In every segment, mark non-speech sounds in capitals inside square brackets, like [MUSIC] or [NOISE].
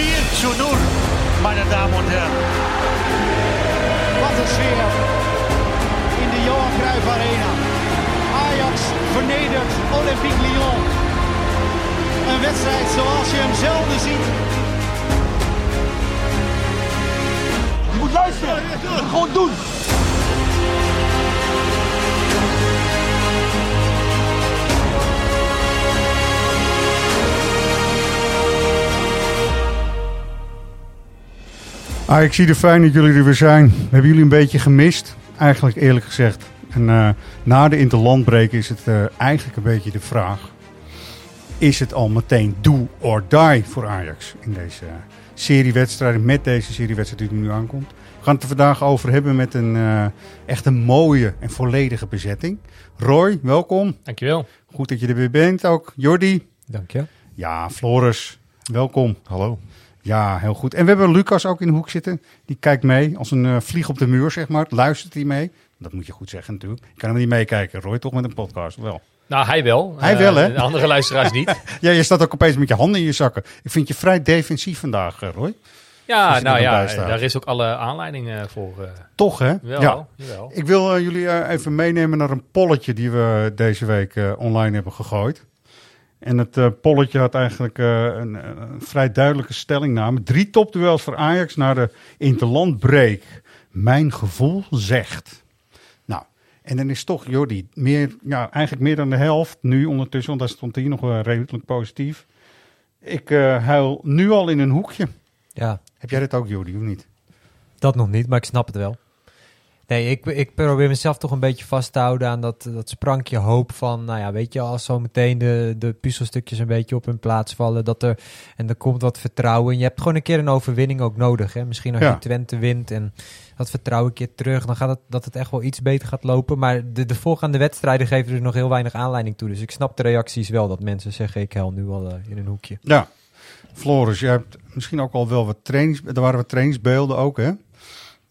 4 zu 0, meine Damen und Wat een sfeer in de Johan Cruijff Arena. Ajax vernedert Olympique Lyon. Een wedstrijd zoals je hem zelden ziet. Je moet luisteren. Gewoon doen. Ah, ik zie er fijn dat jullie er weer zijn. We hebben jullie een beetje gemist, eigenlijk eerlijk gezegd. En eh, na de interlandbreek is het eh, eigenlijk een beetje de vraag... is het al meteen do or die voor Ajax in deze serie wedstrijden... met deze serie wedstrijden die er nu aankomt? We gaan het er vandaag over hebben met een uh, echt een mooie en volledige bezetting. Roy, welkom. Dankjewel. Goed dat je er weer bent ook. Jordi. Dank je. Ja, Floris, welkom. Hallo. Ja, heel goed. En we hebben Lucas ook in de hoek zitten. Die kijkt mee als een uh, vlieg op de muur, zeg maar. Luistert hij mee? Dat moet je goed zeggen natuurlijk. Je kan hem niet meekijken, Roy, toch met een podcast? Wel. Nou, hij wel. Hij uh, wel, hè? De andere luisteraars niet. [LAUGHS] ja, je staat ook opeens met je handen in je zakken. Ik vind je vrij defensief vandaag, uh, Roy. Ja, nou ja, daar is ook alle aanleiding voor. Toch, hè? Wel, ja. Jawel. Ik wil jullie even meenemen naar een polletje die we deze week online hebben gegooid. En het uh, polletje had eigenlijk uh, een, een, vrij duidelijke stellingname. Drie topduels voor Ajax naar de interlandbreak. Mijn gevoel zegt. Nou, en dan is toch, Jordi, meer, ja, eigenlijk meer dan de helft nu ondertussen, want daar stond hier nog wel redelijk positief. Ik huil nu al in een hoekje. Ja. Heb jij dat ook, Jordi, of niet? Dat nog niet, maar ik snap het wel. Nee, ik, ik probeer mezelf toch een beetje vast te houden aan dat, dat sprankje hoop van, nou ja, weet je, als zo meteen de, de puzzelstukjes een beetje op hun plaats vallen, dat er, en er komt wat vertrouwen. Je hebt gewoon een keer een overwinning ook nodig, hè. Misschien als Ja. je Twente wint en dat vertrouwen een keer terug, dan gaat het, dat het echt wel iets beter gaat lopen. Maar de, de voorgaande wedstrijden geven er nog heel weinig aanleiding toe. Dus ik snap de reacties wel, dat mensen zeggen, ik hel nu al eh, in een hoekje. Ja. Floris, jij hebt misschien ook al wel wat trainings... Er waren wat trainingsbeelden ook, hè?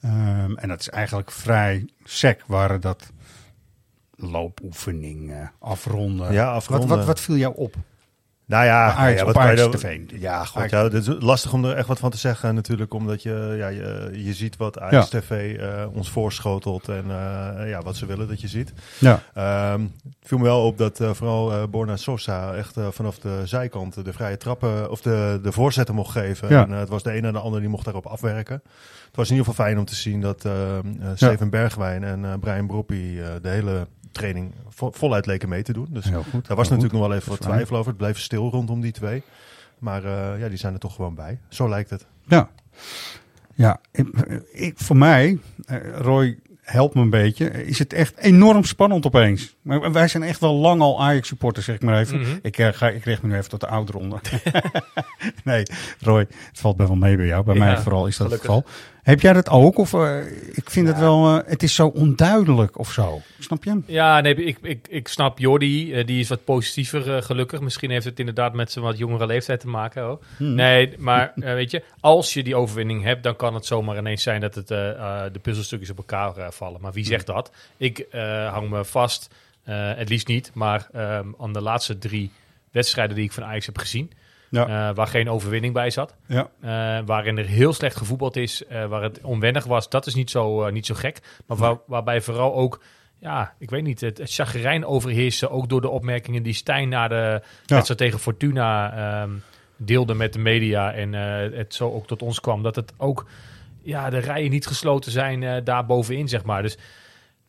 Ehm, en dat is eigenlijk vrij sec, waren dat loopoefeningen, afronden. Ja, Wat, afronden. wat, wat viel jou op? Nou ja, Ajax ja, wat je Ajax TV. Ja, Ajax. ja, het is lastig om er echt wat van te zeggen natuurlijk, omdat je, ja, je, je ziet wat Ajax TV eh, ons voorschotelt en eh, ja, wat ze willen dat je ziet. Ja, Ehm, het viel me wel op dat eh, vooral Borna Sosa echt vanaf de zijkant de vrije trappen of de, de voorzetten mocht geven. Ja. En het was de ene en de ander die mocht daarop afwerken. Het was in ieder geval fijn om te zien dat eh, eh, Steven Bergwijn en Brian Broppy eh, de hele training vo- voluit leken mee te doen. Dus heel goed. daar was heel natuurlijk goed. nog wel even wat twijfel over. Het bleef stil rondom die twee. Maar eh, ja, die zijn er toch gewoon bij. Zo lijkt het. Ja, ja ik, ik, voor mij, eh, Roy, help me een beetje, is het echt enorm spannend opeens. Maar wij zijn echt wel lang al Ajax-supporters, zeg ik maar even. Mhm. ik, eh, ga, ik richt me nu even tot de oudere onder. [LAUGHS] nee, Roy, het valt best wel mee bij jou. Bij Ja, mij vooral is dat gelukkig. het geval. Heb jij dat ook? Of eh, ik vind het wel, eh, het is zo onduidelijk of zo. Snap je? Ja, nee, ik, ik, ik snap Jordi. eh, die is wat positiever gelukkig. Misschien heeft het inderdaad met zijn wat jongere leeftijd te maken. Hmm. Nee, [LAUGHS] maar weet je, als je die overwinning hebt, dan kan het zomaar ineens zijn dat het, de puzzelstukjes op elkaar vallen. Maar wie zegt dat? Ik hang me vast, het liefst niet, maar ehm, aan de laatste drie wedstrijden die ik van Ajax heb gezien, Ja. eh, waar geen overwinning bij zat. Ja. Eh, waarin er heel slecht gevoetbald is, eh, waar het onwennig was, dat is niet zo, niet zo gek. Maar waar, waarbij vooral ook, ja, ik weet niet, het, het chagrijn overheersen, ook door de opmerkingen die Stijn na de Ja. wedstrijd tegen Fortuna ehm, deelde met de media en het zo ook tot ons kwam, dat het ook, ja, de rijen niet gesloten zijn daar bovenin, zeg maar. Dus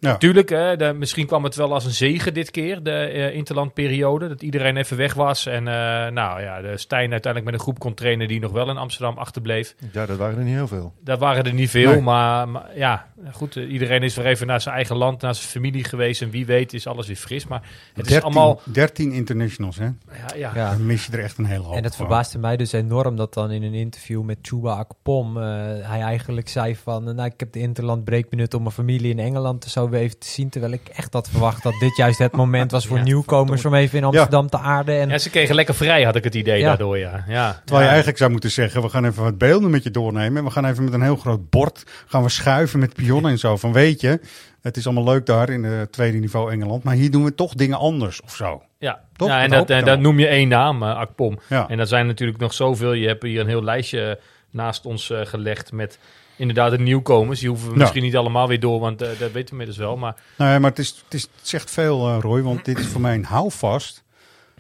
Ja. Natuurlijk, hè, de- misschien kwam het wel als een zegen dit keer, de eh, interlandperiode. Dat iedereen even weg was. En eh, nou ja, de Stijn uiteindelijk met een groep kon trainen die nog wel in Amsterdam achterbleef. Ja, dat waren er niet heel veel. Daar waren er niet veel, Nee. maar, maar ja, goed. eh, iedereen is weer even naar zijn eigen land, naar zijn familie geweest. En wie weet is alles weer fris. Maar het is 13, allemaal... 13 internationals, hè? Ja, ja. Ja. Dan mis je er echt een hele hoop. En het verbaasde mij dus enorm dat dan in een interview met Chuba Akpom hij eigenlijk zei van, nou ik heb de interland breekminut om mijn familie in Engeland te zou even te zien. Terwijl ik echt had verwacht dat dit juist het moment was voor [LAUGHS] Ja, nieuwkomers om even in Amsterdam te aarden. En Ja, ze kregen lekker vrij, had ik het idee Ja. daardoor, ja. ja. Terwijl je eigenlijk zou moeten zeggen, we gaan even wat beelden met je doornemen. En we gaan even met een heel groot bord gaan we schuiven met pionnen en zo. Van weet je, het is allemaal leuk daar in het tweede niveau Engeland. Maar hier doen we toch dingen anders of zo. Ja, Toch? ja en Dat dat, en dan dat noem je één naam, eh, Akpom. Ja. En er zijn natuurlijk nog zoveel. Je hebt hier een heel lijstje naast ons eh, gelegd met inderdaad de nieuwkomers. Die hoeven we Ja. misschien niet allemaal weer door, want eh, dat weten we inmiddels wel. Maar Nee, maar het, is, het, is, het zegt veel, eh, Roy. Want dit is voor mij een houvast.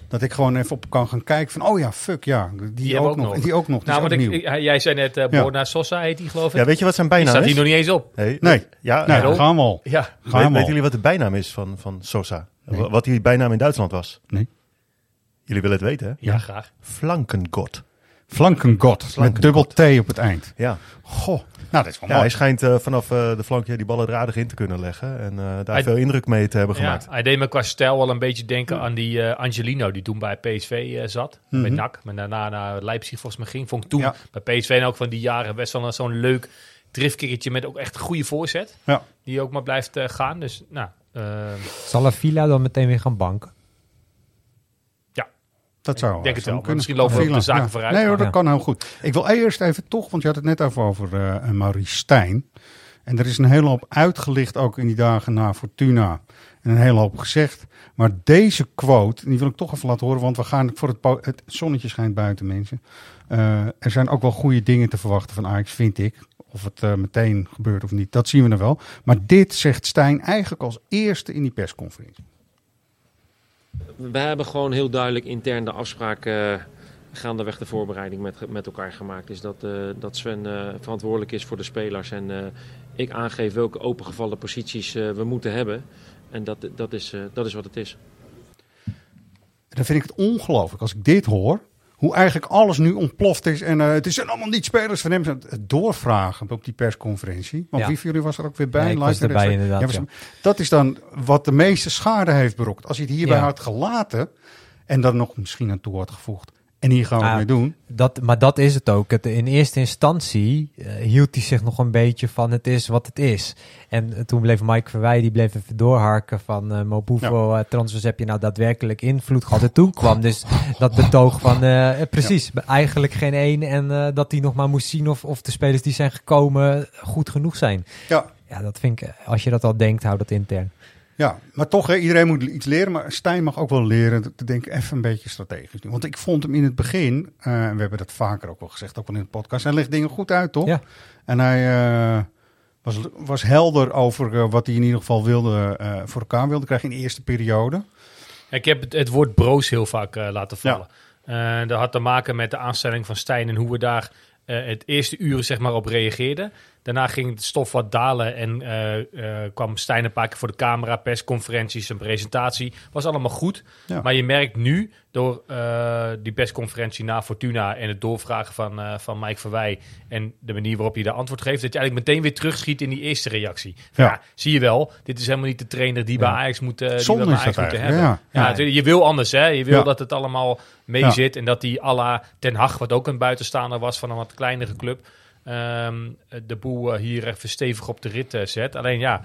Dat ik gewoon even op kan gaan kijken van, oh ja, fuck ja. Die, hebben ook, we ook nog. nog. Die ook nog. Die nou, is want ook ik, nieuw. ik- jij zei net uh, Ja. Borna Sosa heet die geloof ik. Ja, weet je wat zijn die bijnaam staat is? hier nog niet eens op. Nee. Ja, nee, ja, gaan we al. Ja, Gaan Weet, we weten al. jullie wat de bijnaam is van, van Sosa? Nee. Wat die bijnaam in Duitsland was? Nee. Jullie willen het weten, hè? ja, graag. Flankengod. Flankengod. Met Flankengod. dubbel T op het eind. Ja. Goh, nou dat is wel ja, mooi. hij schijnt eh, vanaf eh, de flankje die ballen er aardig in te kunnen leggen. En eh, daar Hij- veel indruk mee te hebben Ja, gemaakt. hij deed me qua stijl wel een beetje denken aan die eh, Angelino die toen bij PSV eh, zat. Met Mhm. NAC, maar daarna naar Leipzig volgens mij ging. Vond ik toen Ja. bij PSV en ook van die jaren best wel een- zo'n leuk driftkikkertje met ook echt een goede voorzet. Ja. Die ook maar blijft eh, gaan. Dus nou, zal een villa dan meteen weer gaan banken? Dat zou Ik denk het wel, misschien lopen we op de zaken vooruit, Nee hoor, dat kan heel goed. Ik wil eerst even toch, want je had het net even over eh Maurice Stijn. En er is een hele hoop uitgelicht ook in die dagen na Fortuna. En een hele hoop gezegd. Maar deze quote, die wil ik toch even laten horen. Want we gaan voor het, het zonnetje schijnt buiten mensen. Eh, er zijn ook wel goede dingen te verwachten van Ajax, vind ik. Of het eh, meteen gebeurt of niet, dat zien we dan wel. Maar dit zegt Stijn eigenlijk als eerste in die persconferentie. We hebben gewoon heel duidelijk intern de afspraak eh, gaandeweg de voorbereiding met, met elkaar gemaakt. Is dat, eh, dat Sven eh, verantwoordelijk is voor de spelers en ik aangeef welke opengevallen posities we moeten hebben. En dat, dat, is, dat is wat het is. Dan vind ik het ongelooflijk als ik dit hoor. Hoe eigenlijk alles nu ontploft is. En eh, het zijn allemaal niet spelers van hem. Het doorvragen op die persconferentie. Want Ja. wie van jullie was er ook weer bij? Ja, ik was erbij inderdaad, was- Dat is dan wat de meeste schade heeft berokkend. Als je het hierbij had gelaten. En dan nog misschien aan toe had gevoegd. En hier gaan we Ah, het mee doen. Dat, maar dat is het ook. Het, in eerste instantie eh, hield hij zich nog een beetje van het is wat het is. En eh, toen bleef Mike Verwij, die bleef even doorharken van uh, hoeveel eh, transfers heb je nou daadwerkelijk invloed gehad. En toen kwam dus dat betoog van precies, eigenlijk geen één. En dat hij nog maar moest zien of, of de spelers die zijn gekomen goed genoeg zijn. Ja. Ja, dat vind ik, als je dat al denkt, hou dat intern. Ja, maar toch, hè, iedereen moet iets leren. Maar Stijn mag ook wel leren te denken even een beetje strategisch. Want ik vond hem in het begin, eh, en we hebben dat vaker ook wel gezegd, ook wel in de podcast, hij legt dingen goed uit, toch? Ja. En hij eh, was, was helder over eh, wat hij in ieder geval wilde, eh, voor elkaar wilde krijgen in de eerste periode. Ik heb het, het woord broos heel vaak eh, laten vallen. Eh, dat had te maken met de aanstelling van Stijn en hoe we daar eh, het eerste uur zeg maar, op reageerden. Daarna ging het stof wat dalen en eh, eh, kwam Stijn een paar keer voor de camera, persconferenties, een presentatie. Was allemaal goed. Ja. Maar je merkt nu, door eh, die persconferentie na Fortuna en het doorvragen van, van Mike Verwij en de manier waarop je daar antwoord geeft, dat je eigenlijk meteen weer terugschiet in die eerste reactie. Van, Ja. ja. zie je wel, dit is helemaal niet de trainer die bij Ajax moet, die bij Ajax moeten hebben. ja. Je wil anders, hè? Je wil dat het allemaal mee zit. En dat die à la Ten Hag, wat ook een buitenstaander was van een wat kleinere club, ehm, de boel eh, hier even stevig op de rit eh, zet. Alleen ja,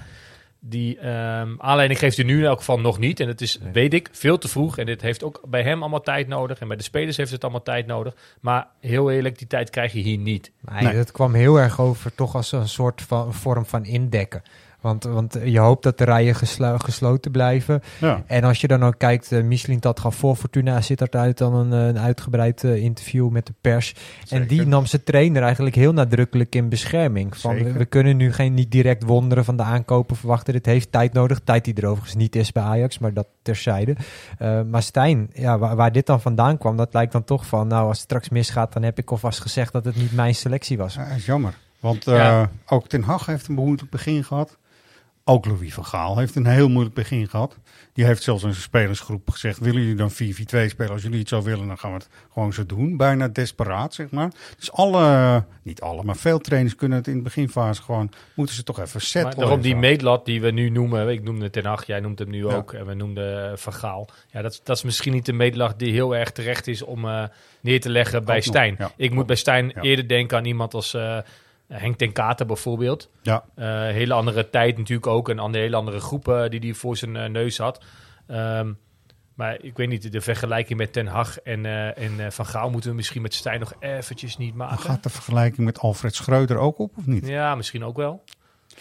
die ehm, aanleiding geeft hij nu in elk geval nog niet. En het is, weet ik, veel te vroeg. En dit heeft ook bij hem allemaal tijd nodig. En bij de spelers heeft het allemaal tijd nodig. Maar heel eerlijk, die tijd krijg je hier niet. Maar Nee. het kwam heel erg over toch als een soort van vorm van indekken. Want, want je hoopt dat de rijen geslo- gesloten blijven. Ja. En als je dan ook kijkt, uh, Michelin dat gaf voor Fortuna, zit er uit dan een, eh, een uitgebreid eh, interview met de pers. En die nam zijn trainer eigenlijk heel nadrukkelijk in bescherming. Van, we, kunnen nu geen niet direct wonderen van de aankopen verwachten. Dit heeft tijd nodig. Tijd die er overigens niet is bij Ajax, maar dat terzijde. Uh, maar Stijn, ja, waar, waar, dit dan vandaan kwam, dat lijkt dan toch van, nou als het straks misgaat, dan heb ik alvast gezegd dat het niet mijn selectie was. Ja, is jammer. Want uh, Ja. ook Ten Hag heeft een behoorlijk begin gehad. Ook Louis van Gaal heeft een heel moeilijk begin gehad. Die heeft zelfs in zijn spelersgroep gezegd: willen jullie dan 4-4-2 spelen? Als jullie het zo willen, dan gaan we het gewoon zo doen. Bijna desperaat, zeg maar. Dus alle, niet alle, maar veel trainers kunnen het in de beginfase gewoon, moeten ze toch even Maar settelen. daarom die meetlat die we nu noemen. Ik noemde Ten Hag, jij noemt hem nu Ja. ook. En we noemden uh, Van Gaal. Ja, dat, dat is misschien niet de meetlat die heel erg terecht is om uh, neer te leggen bij Stijn. ja. Ik moet bij Stijn Ja. eerder denken aan iemand als... Uh, Eh, Henk ten Katen bijvoorbeeld. Ja. Eh, hele andere tijd natuurlijk ook. En een hele andere groepen die hij voor zijn eh, neus had. Ehm, maar ik weet niet, de vergelijking met Ten Hag en, eh, en eh, Van Gaal moeten we misschien met Stijn nog eventjes niet maken. Gaat de vergelijking met Alfred Schreuder ook op of niet? Ja, misschien ook wel.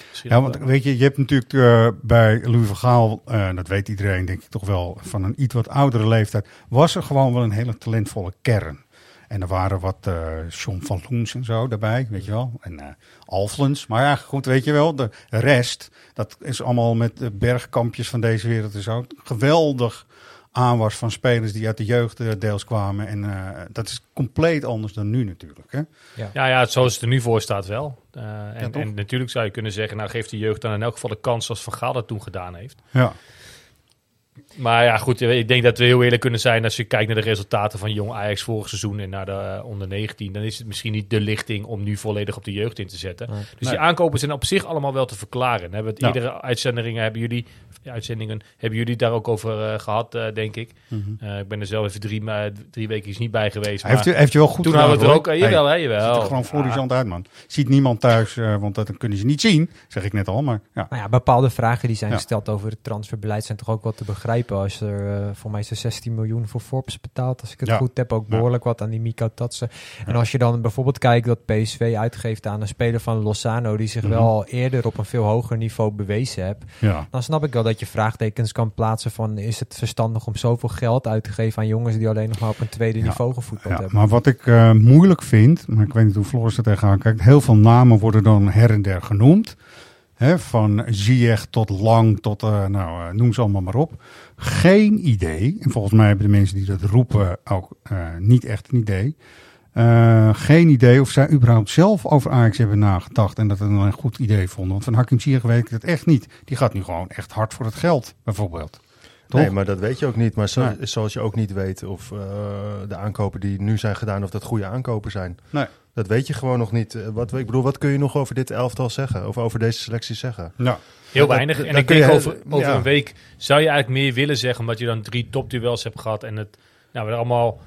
Misschien Ja, ook want wel. weet je, je hebt natuurlijk eh, bij Louis van Gaal, eh, dat weet iedereen denk ik toch wel, van een iets wat oudere leeftijd, was er gewoon wel een hele talentvolle kern. En er waren wat eh John van Loens en zo daarbij, weet je wel. En eh Alflens. Maar ja, goed, weet je wel, de rest, dat is allemaal met de bergkampjes van deze wereld en zo. Geweldig aanwas van spelers die uit de jeugd eh, deels kwamen. En eh, dat is compleet anders dan nu natuurlijk. Hè? Ja, ja, zoals het er nu voor staat wel. Eh, en natuurlijk zou je kunnen zeggen, nou geeft de jeugd dan in elk geval de kans zoals Van Gaal dat toen gedaan heeft. Ja. Maar ja, goed, ik denk dat we heel eerlijk kunnen zijn als je kijkt naar de resultaten van jong Ajax vorig seizoen en naar de eh, onder 19. Dan is het misschien niet de lichting om nu volledig op de jeugd in te zetten. Nee. Dus die aankopen zijn op zich allemaal wel te verklaren. Dan hebben het eerdere uitzendingen hebben jullie, uitzendingen hebben jullie daar ook over eh, gehad, eh, denk ik. Eh, ik ben er zelf even drie, drie weken niet bij geweest. Hij heeft, maar u- heeft wel goed toen gedaan, hadden we het er ook, jawel, Hey, jawel. ziet er gewoon florissant uit, man. Ziet niemand thuis, eh, want dat kunnen ze niet zien, zeg ik net al. Maar ja, Nou ja, bepaalde vragen die zijn Ja. gesteld over het transferbeleid zijn toch ook wel te begrijpen. Als er, eh, voor mij er 16 miljoen voor Forbes betaald, als ik het Ja. goed heb. Ook Ja. behoorlijk wat aan die Miko Tatsen. En als je dan bijvoorbeeld kijkt dat PSV uitgeeft aan een speler van Lozano, die zich Mhm. wel al eerder op een veel hoger niveau bewezen ja. Dan snap ik wel dat je vraagtekens kan plaatsen van is het verstandig om zoveel geld uit te geven aan jongens die alleen nog maar op een tweede niveau gevoetbald Ja, hebben. maar wat ik eh, moeilijk vind, maar ik weet niet hoe Floris er tegenaan kijkt. Heel veel namen worden dan her en der genoemd. Van Ziyech tot Lang tot, eh, nou, eh, noem ze allemaal maar op. Geen idee, en volgens mij hebben de mensen die dat roepen ook eh, niet echt een idee. Geen idee of zij überhaupt zelf over Ajax hebben nagedacht en dat het een goed idee vonden. Want van Hakim Ziyech weet ik het echt niet. Die gaat nu gewoon echt hard voor het geld, bijvoorbeeld. Toch? Nee, maar dat weet je ook niet. Maar zo, Nee. zoals je ook niet weet of de aankopen die nu zijn gedaan, of dat goede aankopen zijn. Nee. Dat weet je gewoon nog niet. Eh, Wat, ik bedoel, wat kun je nog over dit elftal zeggen? Of over deze selectie zeggen? Ja. Heel Dat- weinig. dat- en ik kun denk je- over, over ja. een week zou je eigenlijk meer willen zeggen, omdat je dan drie topduels hebt gehad en het, nou, we er allemaal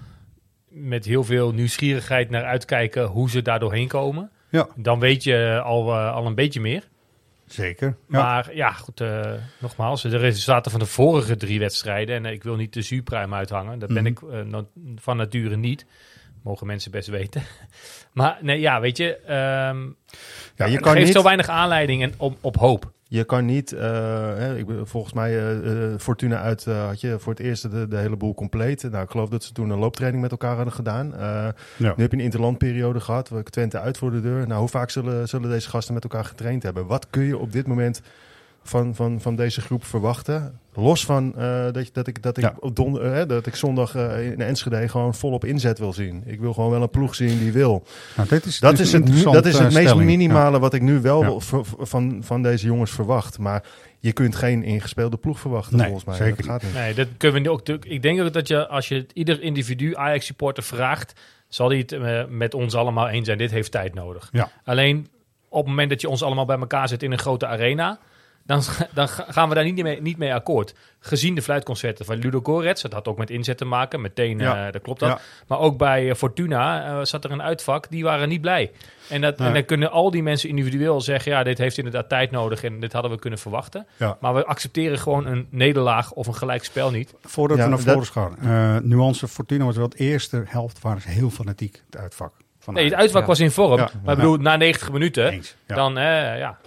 met heel veel nieuwsgierigheid naar uitkijken hoe ze daar doorheen komen. Ja. Dan weet je al, eh, al een beetje meer. Zeker. Ja. Maar ja, goed, eh, nogmaals, de resultaten van de vorige drie wedstrijden, en eh, ik wil niet de zuurpruim uithangen, dat ben Mhm. ik eh, van nature niet. Mogen mensen best weten. Maar nee, ja, weet je, ehm Ja, je kan geeft niet, zo weinig aanleiding en op, op hoop. je kan niet eh, hè, ik, volgens mij eh, eh, Fortuna uit had je voor het eerst de, de hele boel compleet. Nou, ik geloof dat ze toen een looptraining met elkaar hadden gedaan. Eh, Ja. Nu heb je een interlandperiode gehad, waar Twente uit voor de deur. Nou, hoe vaak zullen, zullen deze gasten met elkaar getraind hebben? Wat kun je op dit moment van, van, van deze groep verwachten? Los van eh, dat, je, dat ik, dat ik, Ja. op donder, eh, dat ik zondag eh, in Enschede gewoon volop inzet wil zien. Ik wil gewoon wel een ploeg zien die wil. Nou, dit is, Dat dit is, een het, dat is het meest stelling. minimale wat ik nu wel Ja. v- v- van, van deze jongens verwacht. Maar je kunt geen ingespeelde ploeg verwachten, Nee, volgens mij. zeker dat gaat niet. Nee, dat kunnen we nu ook. Ik denk ook dat je, als je het ieder individu Ajax-supporter vraagt, zal hij het met ons allemaal eens zijn. Dit heeft tijd nodig. Ja. Alleen op het moment dat je ons allemaal bij elkaar zet in een grote arena, dan, dan ga- gaan we daar niet mee, niet mee akkoord. Gezien de fluitconcerten van Ludo Gorets, dat had ook met inzet te maken, meteen, Ja. eh, dat klopt dat. Ja. Maar ook bij eh, Fortuna eh, zat er een uitvak, die waren niet blij. En, dat, Nee. en dan kunnen al die mensen individueel zeggen, ja, dit heeft inderdaad tijd nodig en dit hadden we kunnen verwachten. Ja. Maar we accepteren gewoon een nederlaag of een gelijkspel niet. Voordat Ja, we naar Floris gaan. eh, nuance Fortuna was wel de eerste helft waren ze heel fanatiek, het uitvak. Van Nee, het uitvak Ja. was in vorm. Ja. Maar ik bedoel, na 90 minuten, dan eh, ja.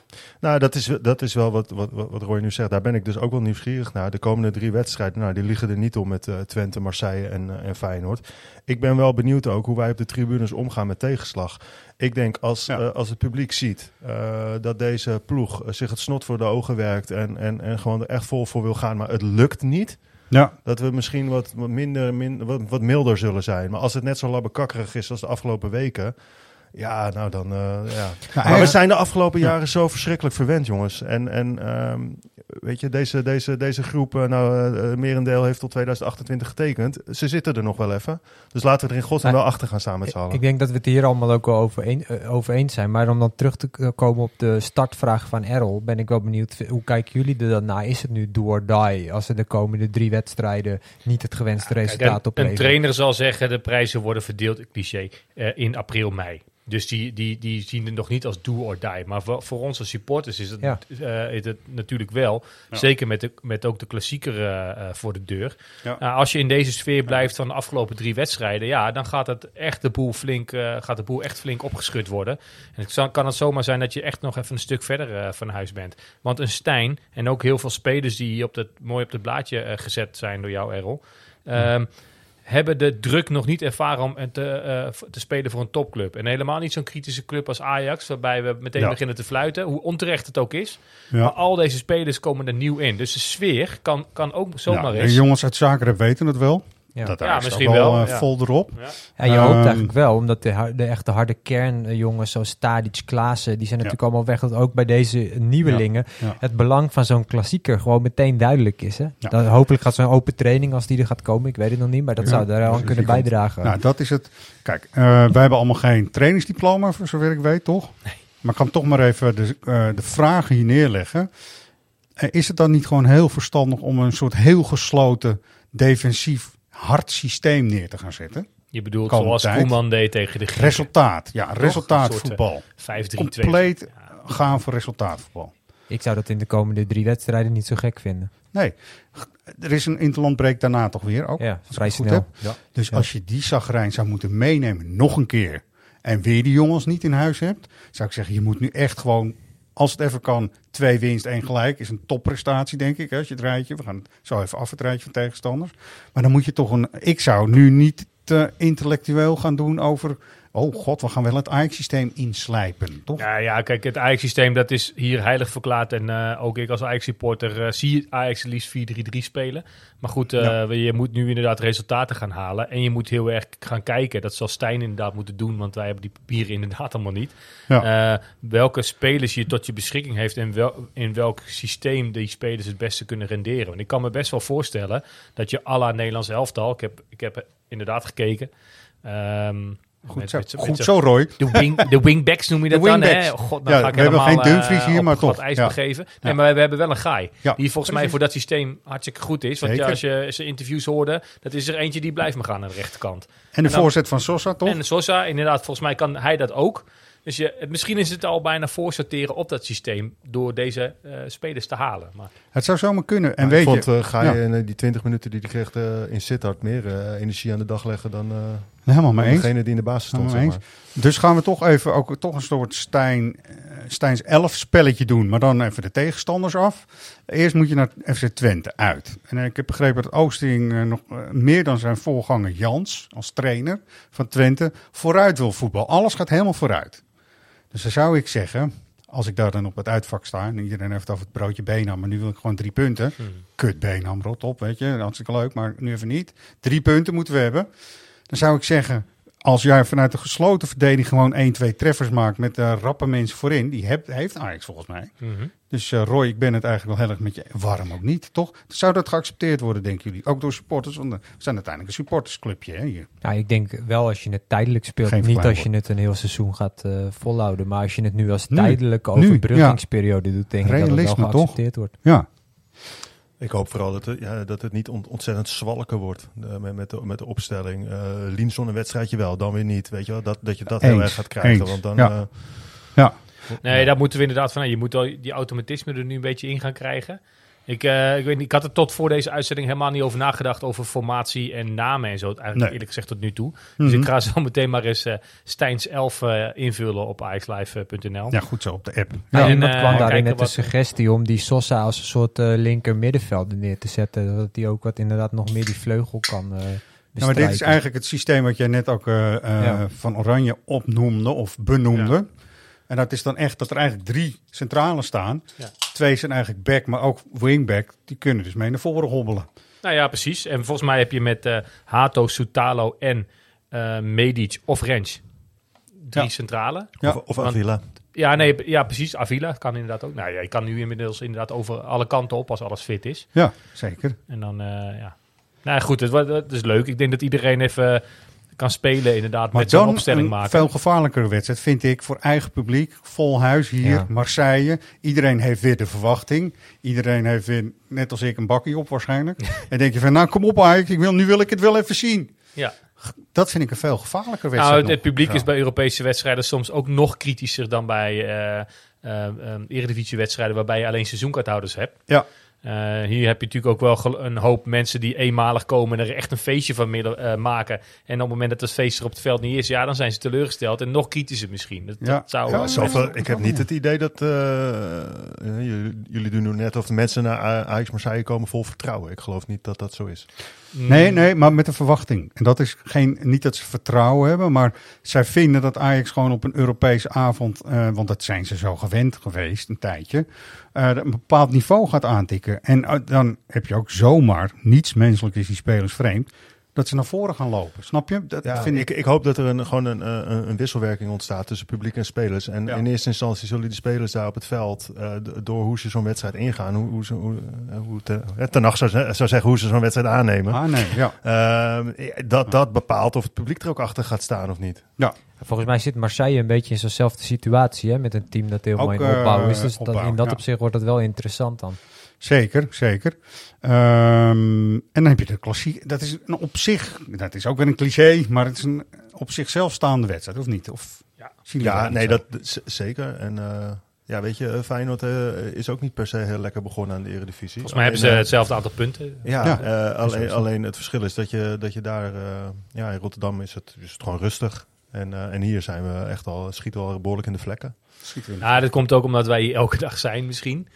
Nou, dat is, dat is wel wat, wat, wat Roy nu zegt. Daar ben ik dus ook wel nieuwsgierig naar. De komende drie wedstrijden, nou, die liggen er niet om met eh, Twente, Marseille en, eh, en Feyenoord. Ik ben wel benieuwd ook hoe wij op de tribunes omgaan met tegenslag. Ik denk als, Ja. als het publiek ziet eh, dat deze ploeg zich het snot voor de ogen werkt en, en, en gewoon er echt vol voor wil gaan, maar het lukt niet. Ja, Dat we misschien wat, minder, min, wat, wat milder zullen zijn. Maar als het net zo labbekakkerig is als de afgelopen weken. Ja, nou dan. eh, ja. Maar we zijn de afgelopen Ja. jaren zo verschrikkelijk verwend, jongens. En, en ehm, weet je, deze, deze, deze groep, eh, nou, eh, merendeel heeft tot 2028 getekend. Ze zitten er nog wel even. Dus laten we er in godsnaam Maar- wel achter gaan staan met z'n Ik, allen. ik denk dat we het hier allemaal ook wel over, een, over eens zijn. Maar om dan terug te komen op de startvraag van Errol, ben ik wel benieuwd. Hoe kijken jullie er dan naar? Is het nu do or die als er de komende drie wedstrijden niet het gewenste resultaat een, een opleveren? trainer zal zeggen, de prijzen worden verdeeld, cliché, eh, in april, mei. Dus die, die, die zien het nog niet als do or die. Maar voor, voor ons als supporters is het, Ja. eh, is het natuurlijk wel. Ja. Zeker met, de, met ook de klassieker eh, voor de deur. Ja. Nou, als je in deze sfeer blijft van de afgelopen drie wedstrijden, ja, dan gaat het echt de boel flink, eh, gaat de boel echt flink opgeschud worden. En het kan het zomaar zijn dat je echt nog even een stuk verder van huis bent. Want een Stijn en ook heel veel spelers die hier op het, mooi op het blaadje gezet zijn door jou, Errol. ehm, hebben de druk nog niet ervaren om te, eh, te spelen voor een topclub. En helemaal niet zo'n kritische club als Ajax, waarbij we meteen Ja. beginnen te fluiten. Hoe onterecht het ook is. Ja. Maar al deze spelers komen er nieuw in. Dus de sfeer kan, kan ook zomaar Ja, eens. jongens uit Zagreb weten het wel. Ja. Dat misschien wel, eh, ja. vol erop. Ja, je hoopt Ehm, eigenlijk wel, omdat de, de echte harde kern eh, jongens zoals Tadic, Klaassen, die zijn natuurlijk allemaal weg. Dat ook bij deze nieuwelingen Ja, ja. het belang van zo'n klassieker gewoon meteen duidelijk is. Hè? Ja. Dan, hopelijk gaat zo'n open training, als die er gaat komen, ik weet het nog niet, maar dat Ja, zou daar wel aan precies, kunnen bijdragen. Nou, dat is het. Kijk, eh, wij hebben allemaal geen trainingsdiploma, voor zover ik weet, toch? Maar ik kan toch maar even de, eh, de vragen hier neerleggen. Eh, is het dan niet gewoon heel verstandig om een soort heel gesloten, defensief, hard systeem neer te gaan zetten? Je bedoelt zoals tijd. Koeman deed tegen de Grieken. Resultaat, ja, Een resultaatvoetbal. 5-3-2. Compleet gaan voor resultaatvoetbal. Ik zou dat in de komende drie wedstrijden niet zo gek vinden. Nee, er is een interlandbreek daarna toch weer ook. Ja, vrij snel. heb. Ja. Dus Ja. als je die zagrijn zou moeten meenemen, nog een keer, en weer die jongens niet in huis hebt, zou ik zeggen, je moet nu echt gewoon, als het even kan, twee winst, één gelijk, is een topprestatie, denk ik, hè, als je het we gaan zo even af het rijtje van tegenstanders. Maar dan moet je toch een, ik zou nu niet te intellectueel gaan doen over, oh god, we gaan wel het Ajax-systeem inslijpen, toch? Ja, ja, kijk, het Ajax-systeem dat is hier heilig verklaard. En eh, ook ik als Ajax-supporter eh, zie Ajax liefst 4-3-3 spelen. Maar goed, eh, Ja. je moet nu inderdaad resultaten gaan halen. En je moet heel erg gaan kijken. Dat zal Stijn inderdaad moeten doen, want wij hebben die papieren [LAUGHS] inderdaad allemaal niet. Ja. Welke spelers je tot je beschikking heeft en wel, in welk systeem die spelers het beste kunnen renderen. Want ik kan me best wel voorstellen dat je à la Nederlands elftal, ik heb, ik heb inderdaad gekeken. ehm, Goed met- zo, met z'n- met goed z'n- zo Roy. de, wing, de wingbacks noem je dat dan, hè? God, dan Ja, ga ik we hebben geen Dumfries eh, hier, op maar toch. ijs Ja. begeven. Ja. Nee, maar we hebben wel een guy. Ja, die volgens mij voor dat systeem hartstikke goed is. Want als je zijn interviews hoorde, dat is er eentje die blijft maar gaan aan de rechterkant. En de En dan- voorzet van Sosa, toch? En Sosa, inderdaad, volgens mij kan hij dat ook. Dus je, het- misschien is het al bijna voorsorteren op dat systeem door deze eh, spelers te halen. Maar Het zou zomaar kunnen. En Maar weet ik vond, je, eh, ga je Ja. in eh, die 20 minuten die hij kreeg eh, in Sittard meer eh, energie aan de dag leggen dan, eh helemaal mee eens. degene die in de basis stond. Zeg maar. Dus gaan we toch even ook toch een soort Stijn, eh, Stijns 11 spelletje doen, maar dan even de tegenstanders af. Eerst moet je naar FC Twente uit. En ik heb begrepen dat Oosting eh, nog eh, meer dan zijn voorganger Jans als trainer van Twente vooruit wil voetbal. Alles gaat helemaal vooruit. Dus dan zou ik zeggen, als ik daar dan op het uitvak sta en iedereen heeft over het broodje Benham, maar nu wil ik gewoon drie punten. Kut Benham, rot op, weet je, hartstikke leuk, maar nu even niet. Drie punten moeten we hebben. Dan zou ik zeggen, als jij vanuit de gesloten verdediging gewoon 1, 2 treffers maakt met de rappe mensen voorin, die hebt, heeft Ajax volgens mij. Dus eh, Roy, ik ben het eigenlijk wel heel erg met je. Waarom ook niet, toch? Zou dat geaccepteerd worden, denken jullie? Ook door supporters, want we zijn uiteindelijk een supportersclubje hè, hier. Nou, ik denk wel als je het tijdelijk speelt. Geen niet als je het een heel seizoen gaat eh, volhouden. Maar als je het nu als Nu. tijdelijke Nu, overbruggingsperiode doet, denk ik dat het wel toch? geaccepteerd wordt. Ja, Ik hoop vooral dat het, ja, dat het niet ont- ontzettend zwalken wordt eh, met, met, de, met de opstelling. Eh Linson een wedstrijdje wel, dan weer niet. Weet je wel? Dat, dat je dat heel erg gaat krijgen. eens. Want dan, Ja. eh, ja. Nee, daar moeten we inderdaad van. Je moet al die automatisme er nu een beetje in gaan krijgen. Ik, eh, ik weet niet, ik had er tot voor deze uitzending helemaal niet over nagedacht over formatie en namen en zo. Eigenlijk Nee. eerlijk gezegd tot nu toe. Dus Mhm. ik ga zo meteen maar eens eh Stijns 11 eh, invullen op ixlive.nl. ja, goed zo, op de app. En, iemand eh, kwam daarin net de suggestie om die Sosa als een soort eh, linker middenvelder neer te zetten. Dat hij ook wat inderdaad nog meer die vleugel kan eh Ja, maar dit is eigenlijk het systeem wat jij net ook eh, eh, Ja. van Oranje opnoemde of benoemde. En dat is dan echt dat er eigenlijk drie centralen staan. Ja. Twee zijn eigenlijk back, maar ook wingback. Die kunnen dus mee naar voren hobbelen. Nou ja, precies. En volgens mij heb je met eh, Hato, Soutalo en eh Medic of Rens drie Ja. centralen. Ja. Of, of Want- Avila. Ja, nee, ja, precies. Avila kan inderdaad ook. Nou ja, je kan nu inmiddels inderdaad over alle kanten op als alles fit is. Ja, zeker. En dan, eh, ja. Nou ja, goed, het, het is leuk. Ik denk dat iedereen even kan spelen inderdaad Maar met zo'n dan opstelling een maken. veel gevaarlijkere wedstrijd vind ik voor eigen publiek. Vol huis hier, Ja. Marseille. Iedereen heeft weer de verwachting. Iedereen heeft weer, net als ik, een bakkie op waarschijnlijk. [LAUGHS] en denk je van, nou kom op Ajax, ik wil, nu wil ik het wel even zien. Ja. Dat vind ik een veel gevaarlijker Nou, wedstrijd. het, het publiek Ja. is bij Europese wedstrijden soms ook nog kritischer dan bij eh, Eredivisie-wedstrijden waarbij je alleen seizoenkaarthouders hebt. Ja. Eh, hier heb je natuurlijk ook wel een hoop mensen die eenmalig komen en er echt een feestje van midden, eh, maken. En op het moment dat het feest er op het veld niet is, ja, dan zijn ze teleurgesteld en nog kritischer misschien. Dat, Ja. dat zou Ja, Zoveel, ik heb niet het idee dat... eh, jullie, jullie doen nu net of de mensen naar Ajax Marseille komen vol vertrouwen. Ik geloof niet dat dat zo is. Nee, nee, maar met een verwachting. En dat is geen, niet dat ze vertrouwen hebben, maar zij vinden dat Ajax gewoon op een Europese avond, eh, want dat zijn ze zo gewend geweest een tijdje, eh, een bepaald niveau gaat aantikken. En eh, dan heb je ook zomaar, niets menselijk is die spelers vreemd, dat ze naar voren gaan lopen. Snap je? Dat Ja, vind ik, ik. ik hoop dat er een, gewoon een, eh, een, een wisselwerking ontstaat tussen publiek en spelers. En Ja. in eerste instantie zullen die spelers daar op het veld, eh, door hoe ze zo'n wedstrijd ingaan, hoe, hoe ze, hoe, eh, hoe te, Ten Hag zou, ze- zou zeggen hoe ze zo'n wedstrijd aannemen. Ah, nee, ja. Ehm, dat, dat bepaalt of het publiek er ook achter gaat staan of niet. ja. Volgens mij zit Marseille een beetje in zo'nzelfde situatie, hè, met een team dat helemaal Ook, in opbouw is. Dus dat, opbouw, in dat ja. opzicht wordt het wel interessant dan. Zeker, zeker. Ehm, en dan heb je de klassiek. Dat is een op zich, dat is ook weer een cliché, maar het is een op zichzelf staande wedstrijd, of niet? Of Ja. Ja, nee, dat zeker. En eh, ja, weet je, eh, Feyenoord eh, is ook niet per se heel lekker begonnen aan de Eredivisie. Volgens mij hebben ze hetzelfde aantal punten. Ja, Ja. eh, alleen, alleen het verschil is dat je, dat je daar, eh, ja, in Rotterdam is het, is het gewoon rustig. En, eh, en hier zijn we echt al, schieten we al behoorlijk in de vlekken. Schieten we in. Ja, dat komt ook omdat wij hier elke dag zijn misschien.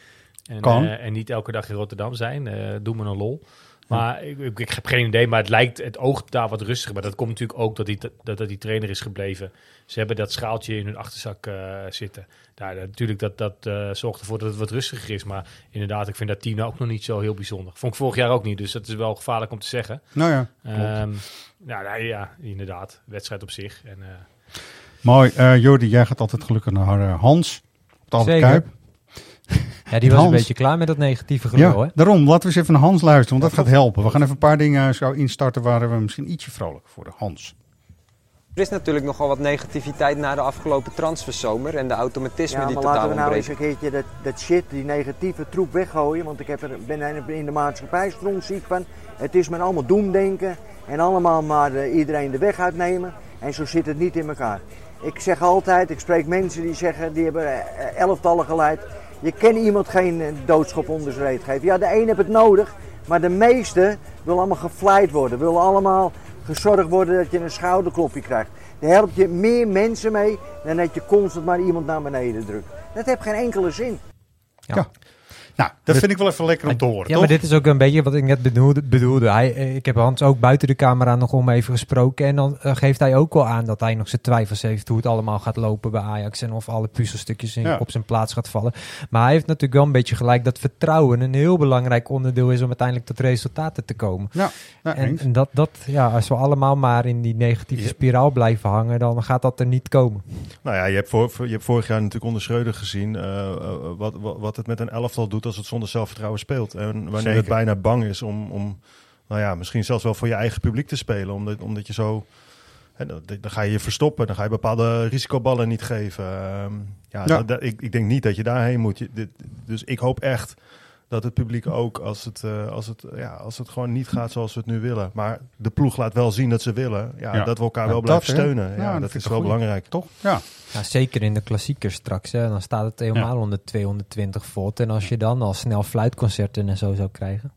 En, Kan. eh, en niet elke dag in Rotterdam zijn. Eh doe me een lol. Maar ik, ik, ik heb geen idee, maar het lijkt, het oogt daar wat rustiger. Maar dat komt natuurlijk ook dat die, dat, dat die trainer is gebleven. Ze hebben dat schaaltje in hun achterzak eh, zitten. Nou, dat- natuurlijk, dat, dat eh, zorgt ervoor dat het wat rustiger is. Maar inderdaad, ik vind dat team ook nog niet zo heel bijzonder. Vond ik vorig jaar ook niet, dus dat is wel gevaarlijk om te zeggen. Nou ja, Ehm nou, nee, ja, inderdaad. Wedstrijd op zich. En, eh, mooi. Eh Jordi, jij gaat altijd gelukkig naar Hans. Op de. Kuip. Ja, die was Hans. een beetje klaar met dat negatieve gelul, hè? Daarom. Laten we eens even naar Hans luisteren, want dat gaat helpen. We gaan even een paar dingen zo instarten waar we misschien ietsje vrolijker worden. Hans. Er is natuurlijk nogal wat negativiteit na de afgelopen transferzomer en de automatismen Ja, die maar totaal laten we nou eens een keertje dat, dat shit, die negatieve troep weggooien. Want ik heb er, ben in de maatschappij strontziek van. Het is maar allemaal doemdenken. En allemaal maar eh, iedereen de weg uitnemen. En zo zit het niet in elkaar. Ik zeg altijd, ik spreek mensen die zeggen, die hebben eh, elftallen geleid. Je kan iemand geen eh, doodschop onder geven. Ja, de een heeft het nodig. Maar de meeste willen allemaal gevleid worden. Willen allemaal gezorgd worden dat je een schouderklopje krijgt. Daar help je meer mensen mee dan dat je constant maar iemand naar beneden drukt. Dat heeft geen enkele zin. Nou, dat vind ik wel even lekker om te horen, Ja, toch? maar dit is ook een beetje wat ik net bedoelde. bedoelde. Hij, eh, ik heb Hans ook buiten de camera nog om even gesproken. En dan eh, geeft hij ook wel aan dat hij nog zijn twijfels heeft hoe het allemaal gaat lopen bij Ajax. En of alle puzzelstukjes in, Ja. op zijn plaats gaat vallen. Maar hij heeft natuurlijk wel een beetje gelijk dat vertrouwen een heel belangrijk onderdeel is om uiteindelijk tot resultaten te komen. Ja, nou, En, dat, dat, ja, als we allemaal maar in die negatieve Ja. spiraal blijven hangen, dan gaat dat er niet komen. Nou ja, je hebt, voor, je hebt vorig jaar natuurlijk onder Schreuder gezien eh, wat, wat, wat het met een elftal doet als het zonder zelfvertrouwen speelt. En wanneer Zeker. het bijna bang is om, om, nou ja, misschien zelfs wel voor je eigen publiek te spelen. Omdat, omdat je zo, hè, dan, dan ga je je verstoppen, dan ga je bepaalde risicoballen niet geven. Ehm, ja, Ja. dat- dat- ik, ik denk niet dat je daarheen moet. Je, dit, dus ik hoop echt dat het publiek ook, als het, eh, als, het, ja, als het gewoon niet gaat zoals we het nu willen. Maar de ploeg laat wel zien dat ze willen. Ja, Ja. dat we elkaar Ja, wel blijven steunen. Ja, Ja, dat is wel goeie. belangrijk. Toch? Ja. Ja, zeker in de klassiekers straks. Hè. Dan staat het helemaal onder 220 volt. En als je dan al snel fluitconcerten en zo zou krijgen.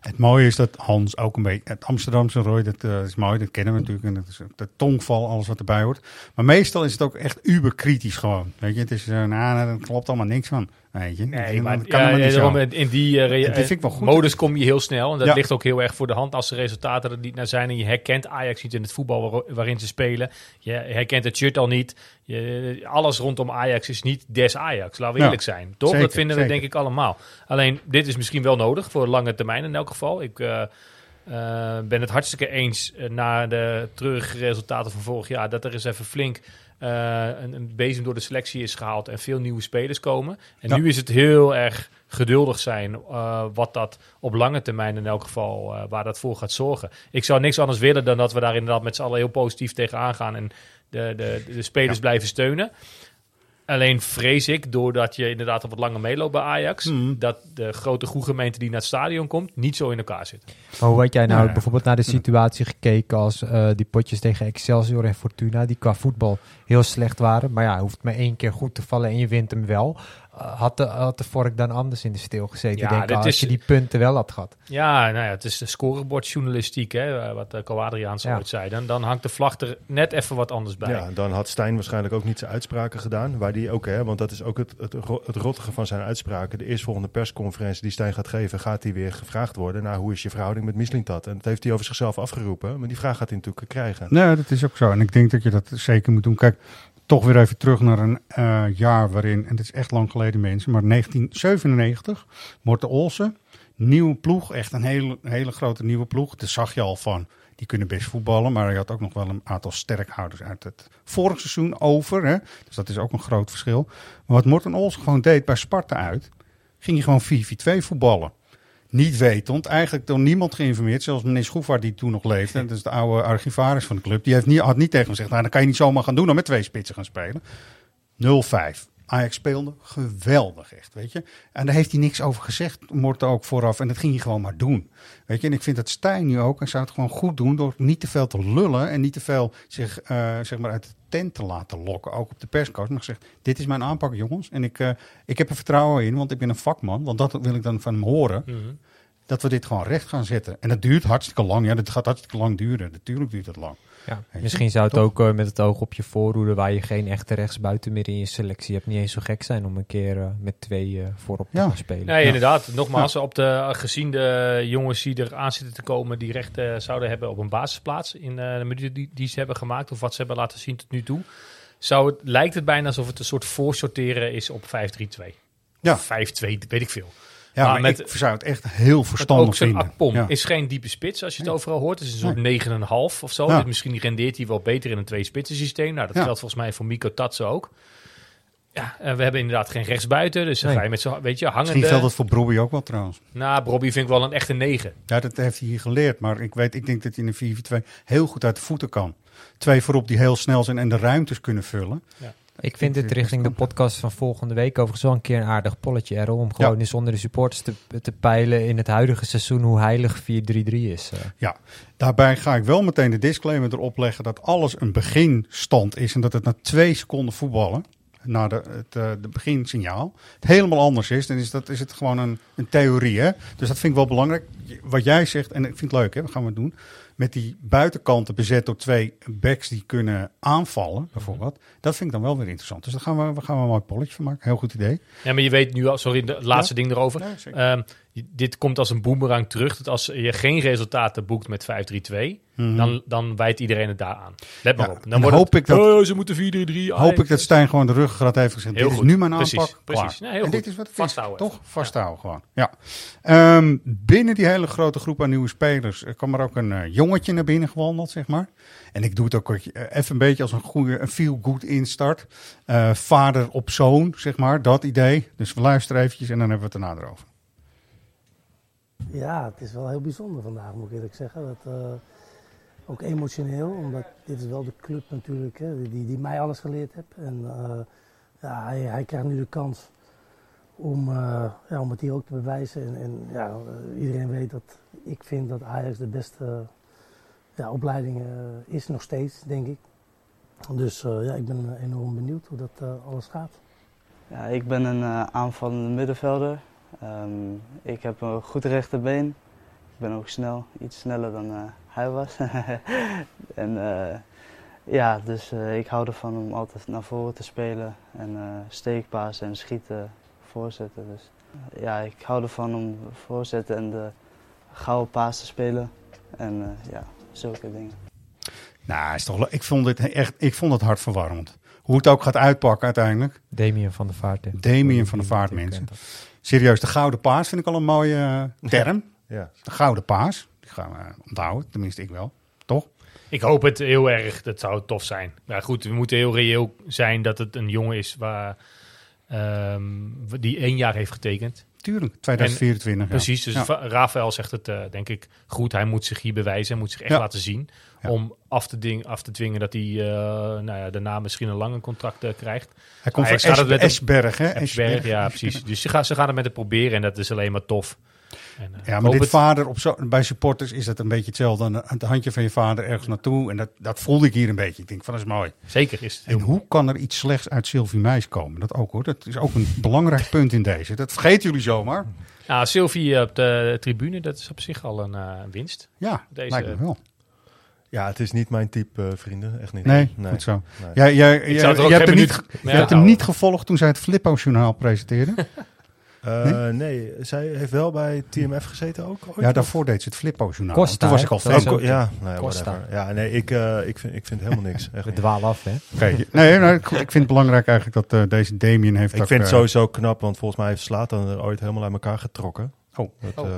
Het mooie is dat Hans ook een beetje... Het Amsterdamse rooi, dat eh, is mooi, dat kennen we natuurlijk. En dat is de tongval, alles wat erbij hoort. Maar meestal is het ook echt uber-kritisch gewoon. Weet je, het is... eh, nou, daar klopt allemaal niks van. Weet je. Nee, Dat maar kan ja, niet zo. in- die eh, re- Dat vind ik wel goed. modus kom je heel snel. En dat Ja. ligt ook heel erg voor de hand als de resultaten er niet naar zijn. En je herkent Ajax niet in het voetbal waar- waarin ze spelen. Je herkent het shirt al niet. Je, alles rondom Ajax is niet des Ajax. Laten we Ja, eerlijk zijn. Toch? zeker, dat vinden we denk ik allemaal. Alleen, dit is misschien wel nodig voor lange termijn in elk geval. Ik eh, eh, ben het hartstikke eens eh, na de treurige resultaten van vorig jaar... dat er eens even flink een, een bezem door de selectie is gehaald... en veel nieuwe spelers komen. En nu is het heel erg geduldig zijn wat dat op lange termijn in elk geval waar dat voor gaat zorgen. Ik zou niks anders willen dan dat we daar inderdaad met z'n allen heel positief tegenaan gaan en de, de, de spelers blijven steunen. Alleen vrees ik, doordat je inderdaad al wat langer meeloopt bij Ajax, Mhm. dat de grote groegemeente die naar het stadion komt, niet zo in elkaar zit. Maar hoe had jij nou ja. bijvoorbeeld naar de situatie gekeken als eh, die potjes tegen Excelsior en Fortuna, die qua voetbal heel slecht waren. Maar ja, hoeft maar één keer goed te vallen en je wint hem wel. Eh, had, de, had de vork dan anders in de steel gezeten, Ja, denk ik, als is- je die punten wel had gehad. Ja, nou ja, het is de scorebordjournalistiek, hè, eh, wat uh, Co Adriaans Ja. ooit zei. Dan, dan hangt de vlag er net even wat anders bij. Ja, dan had Stijn waarschijnlijk ook niet zijn uitspraken gedaan. Waar die ook, hè, want dat is ook het, het, het rottige van zijn uitspraken. De eerstvolgende persconferentie die Stijn gaat geven, gaat hij weer gevraagd worden. Nou, hoe is je verhouding met Mislintat? En dat heeft hij over zichzelf afgeroepen. Maar die vraag gaat hij natuurlijk krijgen. Nee, dat is ook zo. En ik denk dat je dat zeker moet doen. Kijk, toch weer even terug naar een eh, jaar waarin, en dit is echt lang geleden mensen, maar 1997, Morten Olsen, nieuwe ploeg, echt een hele, hele grote nieuwe ploeg. Daar zag je al van, die kunnen best voetballen, maar je had ook nog wel een aantal sterkhouders uit het vorige seizoen over. Hè? Dus dat is ook een groot verschil. Maar wat Morten Olsen gewoon deed bij Sparta uit, ging je gewoon 4-4-2 voetballen niet wetend, eigenlijk door niemand geïnformeerd, zelfs meneer Schroevaart die toen nog leefde, [LAUGHS] dat is de oude archivaris van de club, die heeft niet, had niet tegen hem gezegd, nou dan kan je niet zomaar gaan doen om met twee spitsen gaan spelen. 0-5. Ajax speelde geweldig echt, weet je. En daar heeft hij niks over gezegd, Morten ook vooraf. En dat ging hij gewoon maar doen, weet je. En ik vind dat Stijn nu ook, en zou het gewoon goed doen door niet te veel te lullen en niet te veel zich, eh, zeg maar, uit de tent te laten lokken. Ook op de perscast. Maar gezegd, dit is mijn aanpak, jongens. En ik, eh, ik heb er vertrouwen in, want ik ben een vakman. Want dat wil ik dan van hem horen Mhm. dat we dit gewoon recht gaan zetten. En dat duurt hartstikke lang. Ja, dat gaat hartstikke lang duren. Natuurlijk duurt het lang. Ja, misschien zou het ook eh, met het oog op je voorhoede, waar je geen echte rechtsbuiten meer in je selectie hebt, niet eens zo gek zijn om een keer eh, met twee eh, voorop te Ja. gaan spelen. Nee, inderdaad. Nogmaals, op de gezien de jongens die er aan zitten te komen, die recht zouden hebben op een basisplaats in eh, de minuten die, die ze hebben gemaakt, of wat ze hebben laten zien tot nu toe, zou het, lijkt het bijna alsof het een soort voorsorteren is op 5-3-2. Ja. Of 5-2, weet ik veel. Ja, Maar maar, met- ik zou het echt heel verstandig ook vinden. Akpom Ja. is geen diepe spits als je het Nee. overal hoort. Het is een soort 9,5 of zo. Ja. Dus misschien rendeert hij wel beter in een twee-spitsen systeem. Nou, dat Ja. geldt volgens mij voor Miko Tatsen ook. Ja, we hebben inderdaad geen rechtsbuiten. Dus dan Nee. ga je met zo'n, weet je, Misschien hangende... geldt dat voor Brobbey ook wel trouwens. Nou, Bobby vind ik wel een echte 9. Ja, dat heeft hij hier geleerd. Maar ik, weet, ik denk dat hij in een 4-4-2 heel goed uit de voeten kan. Twee voorop die heel snel zijn en de ruimtes kunnen vullen. Ik vind dit vind richting de het podcast van volgende week overigens wel een keer een aardig polletje, Errol. Om gewoon eens onder de supporters te, te peilen in het huidige seizoen hoe heilig 4-3-3 is. eh. Daarbij ga ik wel meteen de disclaimer erop leggen dat alles een beginstand is. En dat het na twee seconden voetballen, na de, het eh, de beginsignaal, het helemaal anders is. Dan is, dat, is het gewoon een, een theorie. Hè? Dus dat vind ik wel belangrijk. Wat jij zegt, en ik vind het leuk, hè? we gaan we doen. Met die buitenkanten bezet door twee backs die kunnen aanvallen, bijvoorbeeld. Dat vind ik dan wel weer interessant. Dus daar gaan we, we gaan we een mooi polletje van maken. Heel goed idee. Ja, maar je weet nu al... Sorry, het laatste ding erover. Ja, zeker. Dit komt als een boemerang terug. Dat als je geen resultaten boekt met 5-3-2... Dan, dan wijt iedereen het daar aan. Let maar Ja, op. Dan wordt hoop het, ik dat- Oh, ze moeten 4-3-3. Hoop ik dat Stijn gewoon de ruggengraat heeft gezegd. Heel dit goed. is nu mijn Precies, aanpak. precies. Heel en dit is wat het Vasthouden is. Toch? Vasthouden gewoon. Ja. Ehm, binnen die hele grote groep aan nieuwe spelers kwam er ook een eh, jongetje naar binnen gewandeld, zeg maar. En ik doe het ook eh, even een beetje als een goede, een feel-good instart. Eh, vader op zoon, zeg maar. Dat idee. Dus we luisteren eventjes en dan hebben we het daarna erover. Ja, het is wel heel bijzonder vandaag, moet ik eerlijk zeggen. Dat, eh, ook emotioneel, omdat dit is wel de club natuurlijk hè, die, die mij alles geleerd heeft. En eh, ja, hij, hij krijgt nu de kans om, eh, ja, om het hier ook te bewijzen. En, en ja, iedereen weet dat ik vind dat Ajax de beste ja, opleiding is, nog steeds, denk ik. Dus ja, ik ben enorm benieuwd hoe dat alles gaat. Ja, ik ben een aanvallende middenvelder. Ehm, ik heb een goed rechterbeen. Ik ben ook snel, iets sneller dan eh, hij was. [LAUGHS] en eh, ja, dus eh, ik hou ervan om altijd naar voren te spelen en eh steekpasen en schieten, voorzetten. Dus ja, ik hou ervan om voorzetten en de gouden paas te spelen. En eh, ja, zulke dingen. Nou, is toch, ik, vond dit echt, ik vond het hartverwarmend. Hoe het ook gaat uitpakken uiteindelijk. Damien van der Vaart. Damien van de Vaart, mensen. Serieus, de gouden paas vind ik al een mooie eh, term. Ja. De gouden paas. Die gaan we onthouden, tenminste ik wel. Toch? Ik hoop het heel erg. Dat zou tof zijn. Maar goed, we moeten heel reëel zijn dat het een jongen is waar, ehm, die één jaar heeft getekend. Tuurlijk, 2024. ja. Precies, dus Ja. Rafael zegt het eh, denk ik goed. Hij moet zich hier bewijzen, hij moet zich echt Ja. laten zien. Om af te, ding, af te dwingen dat hij eh, nou ja, daarna misschien een langer contract eh, krijgt. Hij komt van het Esberg, hè? Esberg, ja precies. Dus ze gaan, ze gaan het met hem proberen en dat is alleen maar tof. En, eh, Ja, maar dit het- vader op zo, bij supporters is dat een beetje hetzelfde. Aan het handje van je vader ergens naartoe. En dat, dat voelde ik hier een beetje. Ik denk van, dat is mooi. Zeker is het En hoe kan er iets slechts uit Sylvie Meis komen? Dat ook hoor. Dat is ook een belangrijk [LAUGHS] punt in deze. Dat vergeten jullie zomaar. Nou, Sylvie op de tribune, dat is op zich al een eh, winst. Ja, Deze, lijkt me wel. Ja, het is niet mijn type, eh, vrienden. Echt niet. Nee, goed zo. Nee. Jij, jij, jij- er hebt, niet, hebt hem niet gevolgd toen zij het Flippo-journaal presenteerde. [LAUGHS] Eh, nee? zij heeft wel bij TMF gezeten ook. ooit, ja, of? daarvoor deed ze het Flippo-journaal. Costa, Toen was ik al fan. Oh, ook- ja, nee, Costa. whatever. Ja, nee, ik, eh, ik, vind, ik vind helemaal niks. Echt We dwalen af, hè? Oké, Nee, nee, ik, ik vind het belangrijk eigenlijk dat eh, deze Damien heeft Ik ook, vind het sowieso knap, want volgens mij heeft Slatan er ooit helemaal uit elkaar getrokken. Oh. Dat, eh,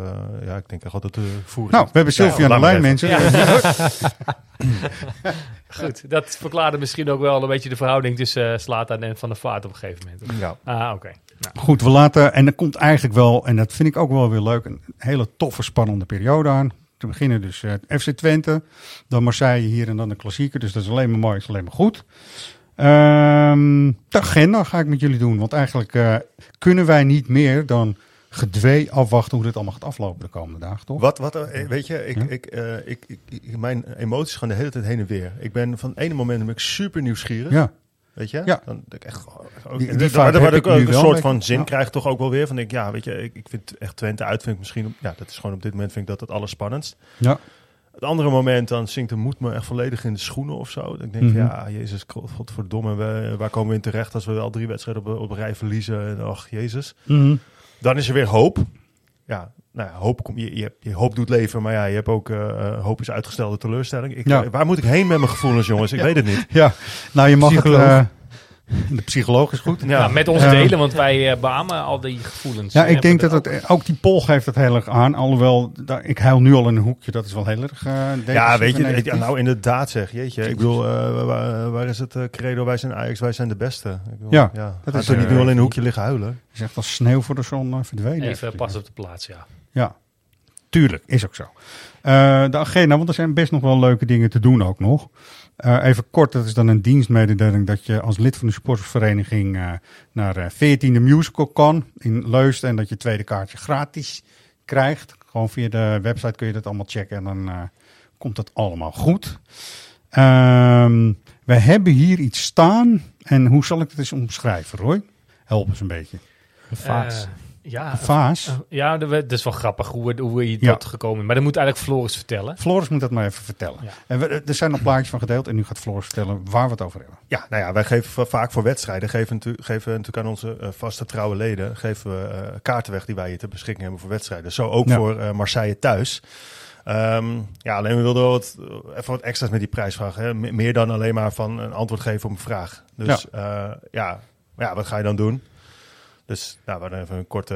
ja, ik denk dat het de voer Nou, we hebben Sylvie aan de lijn, mensen. [LAUGHS] [LAUGHS] Goed, dat verklaarde misschien ook wel een beetje de verhouding tussen uh, Slatan en Van der Vaart op een gegeven moment. Ja. Ah, oké. Nou. Goed, we laten, en er komt eigenlijk wel, en dat vind ik ook wel weer leuk, een hele toffe, spannende periode aan. Te beginnen dus uh, FC Twente, dan Marseille hier en dan de klassieker. Dus dat is alleen maar mooi, is alleen maar goed. Um, de agenda ga ik met jullie doen, want eigenlijk uh, kunnen wij niet meer dan gedwee afwachten hoe dit allemaal gaat aflopen de komende dagen, toch? Wat, wat, uh, weet je, ik, ja? ik, uh, ik, ik, ik, mijn emoties gaan de hele tijd heen en weer. Ik ben van ene moment ben ik super nieuwsgierig. Ja. Weet je? Ja. Dan ik echt, ook, die, die, waar, waar ik ook een soort van zin ja. krijg toch ook wel weer. Van ik, ja, weet je, ik, ik vind echt Twente uit vind ik misschien, ja, dat is gewoon op dit moment vind ik dat het allerspannendst. Ja. Het andere moment dan zinkt de moed me echt volledig in de schoenen of zo. Ik denk, Mhm. mm -hmm. ja, jezus, godverdomme, we, waar komen we in terecht als we wel drie wedstrijden op, op rij verliezen? En ach, jezus. Mm -hmm. Dan is er weer hoop. Ja, nou ja, hoop, kom, je, je, je hoop doet leven, maar ja, je hebt ook uh, hoop is uitgestelde teleurstelling. Ik, Ja. Waar moet ik heen met mijn gevoelens, jongens? Ik Ja. weet het niet. Ja, nou je mag Psycholoog. het... eh, [LAUGHS] de psycholoog is goed. Ja, Nou, met ons delen, want wij uh, beamen al die gevoelens. Ja, Eh, ik denk dat ook- het, ook die poll geeft het heel erg aan. Alhoewel, daar, ik huil nu al in een hoekje. Dat is wel heel erg uh, Ja, weet je, negatief. nou inderdaad zeg, jeetje. Ik bedoel, uh, waar, waar, is het uh, credo? Wij zijn Ajax, wij zijn de beste. Ik bedoel, Ja, ja. dat dat is, is niet eh, nu al in een hoekje liggen huilen. is echt als sneeuw voor de zon uh, verdwenen. Even pas op de plaats, ja. Ja, tuurlijk, is ook zo. Uh, de agenda, want er zijn best nog wel leuke dingen te doen ook nog. Uh, even kort, dat is dan een dienstmededeling dat je als lid van de supportersvereniging uh, naar uh, 14e Musical kan in Leusden en dat je het tweede kaartje gratis krijgt. Gewoon via de website kun je dat allemaal checken en dan uh, komt het allemaal goed. Um, we hebben hier iets staan en hoe zal ik het eens omschrijven, Roy? Help eens een beetje. Een vaas. Ja, Een vaas? uh, ja, dat is wel grappig hoe, we- hoe we hier Ja. tot gekomen Maar dat moet eigenlijk Floris vertellen. Floris moet dat maar even vertellen. Ja. En we, er zijn nog plaatjes van gedeeld en nu gaat Floris vertellen waar we het over hebben. Ja, nou ja, wij geven va- vaak voor wedstrijden, geven, geven natuurlijk aan onze uh, vaste trouwe leden, geven we uh, kaarten weg die wij hier ter beschikking hebben voor wedstrijden. Zo ook Ja. voor uh, Marseille thuis. Um, ja, alleen we wilden wel wat, even wat extra's met die prijsvraag. Hè? Me- meer dan alleen maar van een antwoord geven op een vraag. Dus ja, ja, ja wat ga je dan doen? Dus nou, we hadden even een korte,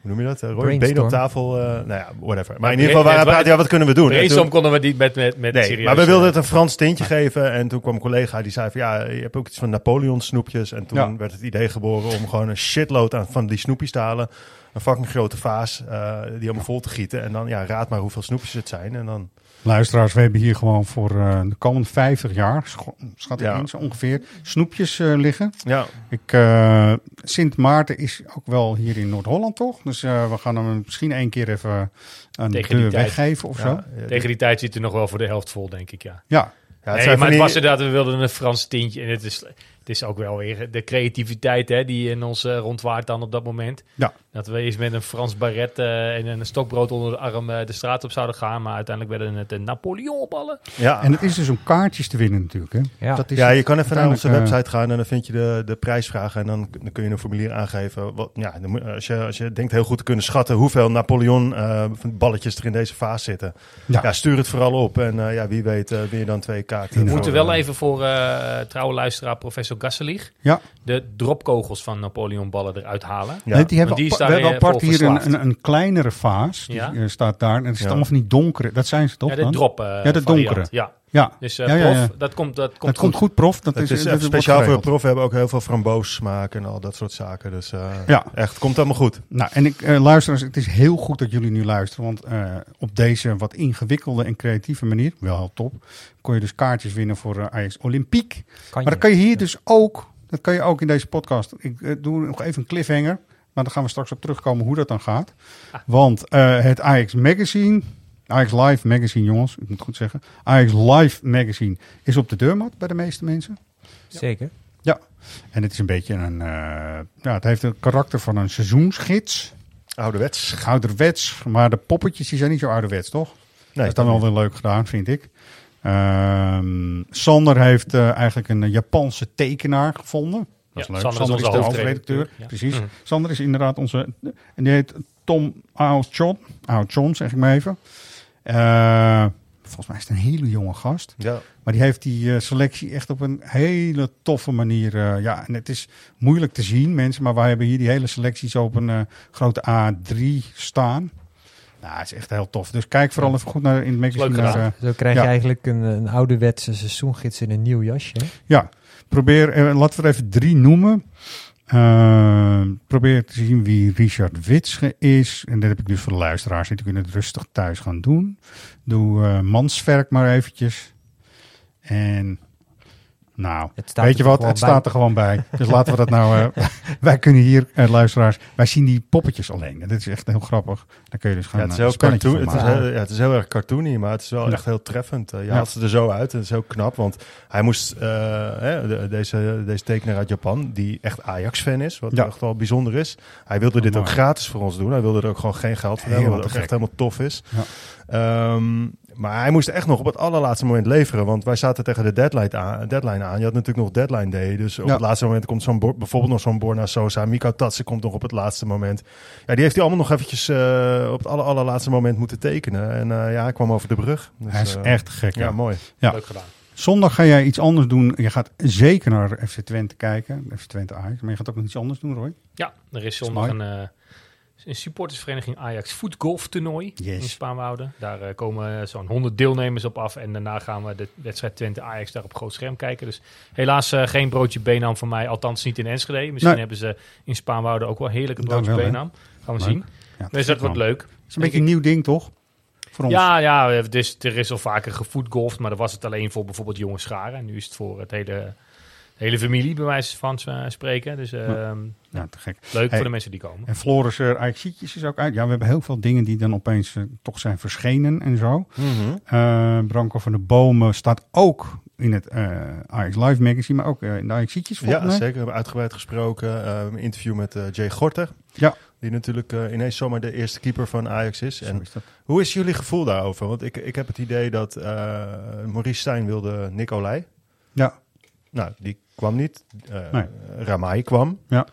hoe noem je dat? Uh, Roy? Been op tafel, uh, nou ja, whatever. Maar in ieder geval, waar praten, ja, wat kunnen we doen? Brainstorm toen- konden we niet met, met, met Nee, serieus, maar we wilden eh, het een Frans tintje geven. En toen kwam een collega die zei van ja, je hebt ook iets van Napoleon snoepjes. En toen Ja. werd het idee geboren om gewoon een shitload aan, van die snoepjes te halen. Een fucking grote vaas, eh, die helemaal vol te gieten. En dan ja, raad maar hoeveel snoepjes het zijn. En dan, Luisteraars, we hebben hier gewoon voor uh, de komende 50 jaar, schat ik Ja. in, zo ongeveer, snoepjes uh, liggen. ja, Ik, uh, Sint Maarten is ook wel hier in Noord-Holland, toch? Dus uh, we gaan hem misschien één keer even aan Tegen de deur weggeven of zo. ja, ja, Tegen die tijd zit er nog wel voor de helft vol, denk ik, ja. Ja, ja, het nee, maar het was inderdaad, we wilden een Frans tintje. En het is, het is ook wel weer de creativiteit hè, die in ons uh, rondwaart dan op dat moment. Ja. Dat we eens met een Frans baret uh, en een stokbrood onder de arm uh, de straat op zouden gaan. Maar uiteindelijk werden het Napoleon-ballen. ja. en het is dus om kaartjes te winnen natuurlijk. Hè? Ja. Dat is ja, je kan even naar onze website gaan en dan vind je de, de prijsvragen. En dan, dan kun je een formulier aangeven. Wat, ja, dan moet- als, je, als je denkt heel goed te kunnen schatten hoeveel Napoleon eh, balletjes er in deze vaas zitten. Ja. Ja, stuur het vooral op. En eh, ja, wie weet uh, win je dan twee kaarten. We moeten wel eh, even voor uh, trouwe luisteraar professor Gasselig Ja. de dropkogels van Napoleon-ballen eruit halen. Ja. Nee, die hebben, die we hebben weer apart hier een, een, een kleinere vaas. Die Ja. eh, staat daar. En het is Ja. allemaal van die donkere. Dat zijn ze toch Ja, de drop uh, Ja, de variant. donkere. Ja. Ja. Dus eh, Ja, ja, prof, ja. dat komt, dat komt Dat komt goed, prof. Dat is, dat speciaal voor prof. We hebben ook heel veel framboos en al dat soort zaken. Dus eh, Ja. echt, komt allemaal goed. Nou, en ik, eh, luisteraars, het is heel goed dat jullie nu luisteren. Want eh, op deze wat ingewikkelde en creatieve manier, wel top, kon je dus kaartjes winnen voor Ajax Olympiek. Kan maar dat kan je hier dus ook, dat kan je ook in deze podcast. Ik doe nog even een cliffhanger, maar dan gaan we straks op terugkomen hoe dat dan gaat. Want eh, het Ajax Magazine, Ajax Live Magazine jongens, ik moet het goed zeggen. Ajax Live Magazine is op de deurmat bij de meeste mensen. Zeker. Ja, en het is een beetje een, eh, ja, het heeft het karakter van een seizoensgids. Ouderwets. Ouderwets, maar de poppetjes die zijn niet zo ouderwets, toch? dat is dan wel weer leuk gedaan, vind ik. Ehm, Sander heeft eh, eigenlijk een Japanse tekenaar gevonden. Dat is Ja, leuk. Sander is onze is de hoofdredacteur. Ja. Precies. Mhm. Sander is inderdaad onze... En die heet Tom Aochon. Aochon, zeg ik maar even. Eh, volgens mij is het een hele jonge gast. Ja. Maar die heeft die eh, selectie echt op een hele toffe manier. eh, ja, en het is moeilijk te zien, mensen. Maar wij hebben hier die hele selectie zo op een grote A3 staan. Nou, het is echt heel tof. Dus kijk vooral even goed naar in het magazine. Leuk naar, gedaan. Zo krijg ja. je eigenlijk een, een ouderwetse seizoengids in een nieuw jasje. hè? Ja, probeer, laten we er even drie noemen. Eh, probeer te zien wie Richard Witsche is. En dat heb ik dus voor de luisteraars. Die kunnen het rustig thuis gaan doen. Doe Mansverk maar eventjes. En nou, Het staat weet er je wat? gewoon Het bij. staat er gewoon bij. Dus laten we dat nou... eh, [LAUGHS] [LAUGHS] wij kunnen hier, eh, luisteraars, wij zien die poppetjes alleen. En dat is echt heel grappig. Dan kun je dus gaan Ja, het is eh, heel cartoon. Het is, maken. heel, ja, het is heel erg cartoony, maar het is wel Ja. echt heel treffend. Eh, je Ja. haalt ze er zo uit en het is heel knap, want hij moest, eh, hè, de- deze, deze tekenaar uit Japan, die echt Ajax-fan is, wat Ja. echt wel bijzonder is. Hij wilde dit ook gratis voor ons doen. Hij wilde er ook gewoon geen geld voor hebben, wat ook echt helemaal tof is. Ja. Ehm, maar hij moest echt nog op het allerlaatste moment leveren, want wij zaten tegen de deadline aan. Deadline aan. Je had natuurlijk nog deadline day, dus op Ja. het laatste moment komt zo'n bijvoorbeeld nog zo'n Borna Sosa, Mika Tatsen komt nog op het laatste moment. Ja, die heeft hij allemaal nog eventjes eh, op het aller, allerlaatste moment moeten tekenen. En eh, ja, hij kwam over de brug. Dus, Hij is eh, echt gek. Ja, mooi. Ja. Leuk gedaan. Zondag ga jij iets anders doen. Je gaat zeker naar FC Twente kijken. FC Twente Ajax. Maar je gaat ook nog iets anders doen, Roy. Ja, er is zondag een, eh, een supportersvereniging Ajax voetgolf toernooi Yes. in Spaanwouden. Daar eh, komen zo'n 100 deelnemers op af en daarna gaan we de wedstrijd Twente Ajax daar op groot scherm kijken. Dus helaas eh, geen broodje Benam voor mij, althans niet in Enschede. Misschien Nee. hebben ze in Spaanwouden ook wel heerlijke broodje wel? Benam. Gaan we Leuk. zien. Ja, Dus dat wordt leuk. Het is een beetje een nieuw ding, toch? Voor ons. Ja, ja is, er is al vaker gevoetgolfd, maar dan was het alleen voor bijvoorbeeld jonge scharen. En nu is het voor het hele, de hele familie, bij wijze van eh, spreken. Dus ehm, Ja, te gek. leuk Hey, voor de mensen die komen. En Floris uh, Ajaxietjes is ook uit. Ja, we hebben heel veel dingen die dan opeens eh, toch zijn verschenen en zo. Mhm. Eh, Branko van de Bomen staat ook in het eh Ajax Live magazine, maar ook in de Ajaxietjes volgens Ja, zeker. We hebben uitgebreid gesproken. eh, een interview met eh, Jay Gorter. Ja. Die natuurlijk eh, ineens zomaar de eerste keeper van Ajax is. En is hoe is jullie gevoel daarover? Want ik, ik heb het idee dat eh, Maurice Stijn wilde Nicolai. Ja. Nou, die kwam niet. Nee. Ramai kwam. Ja.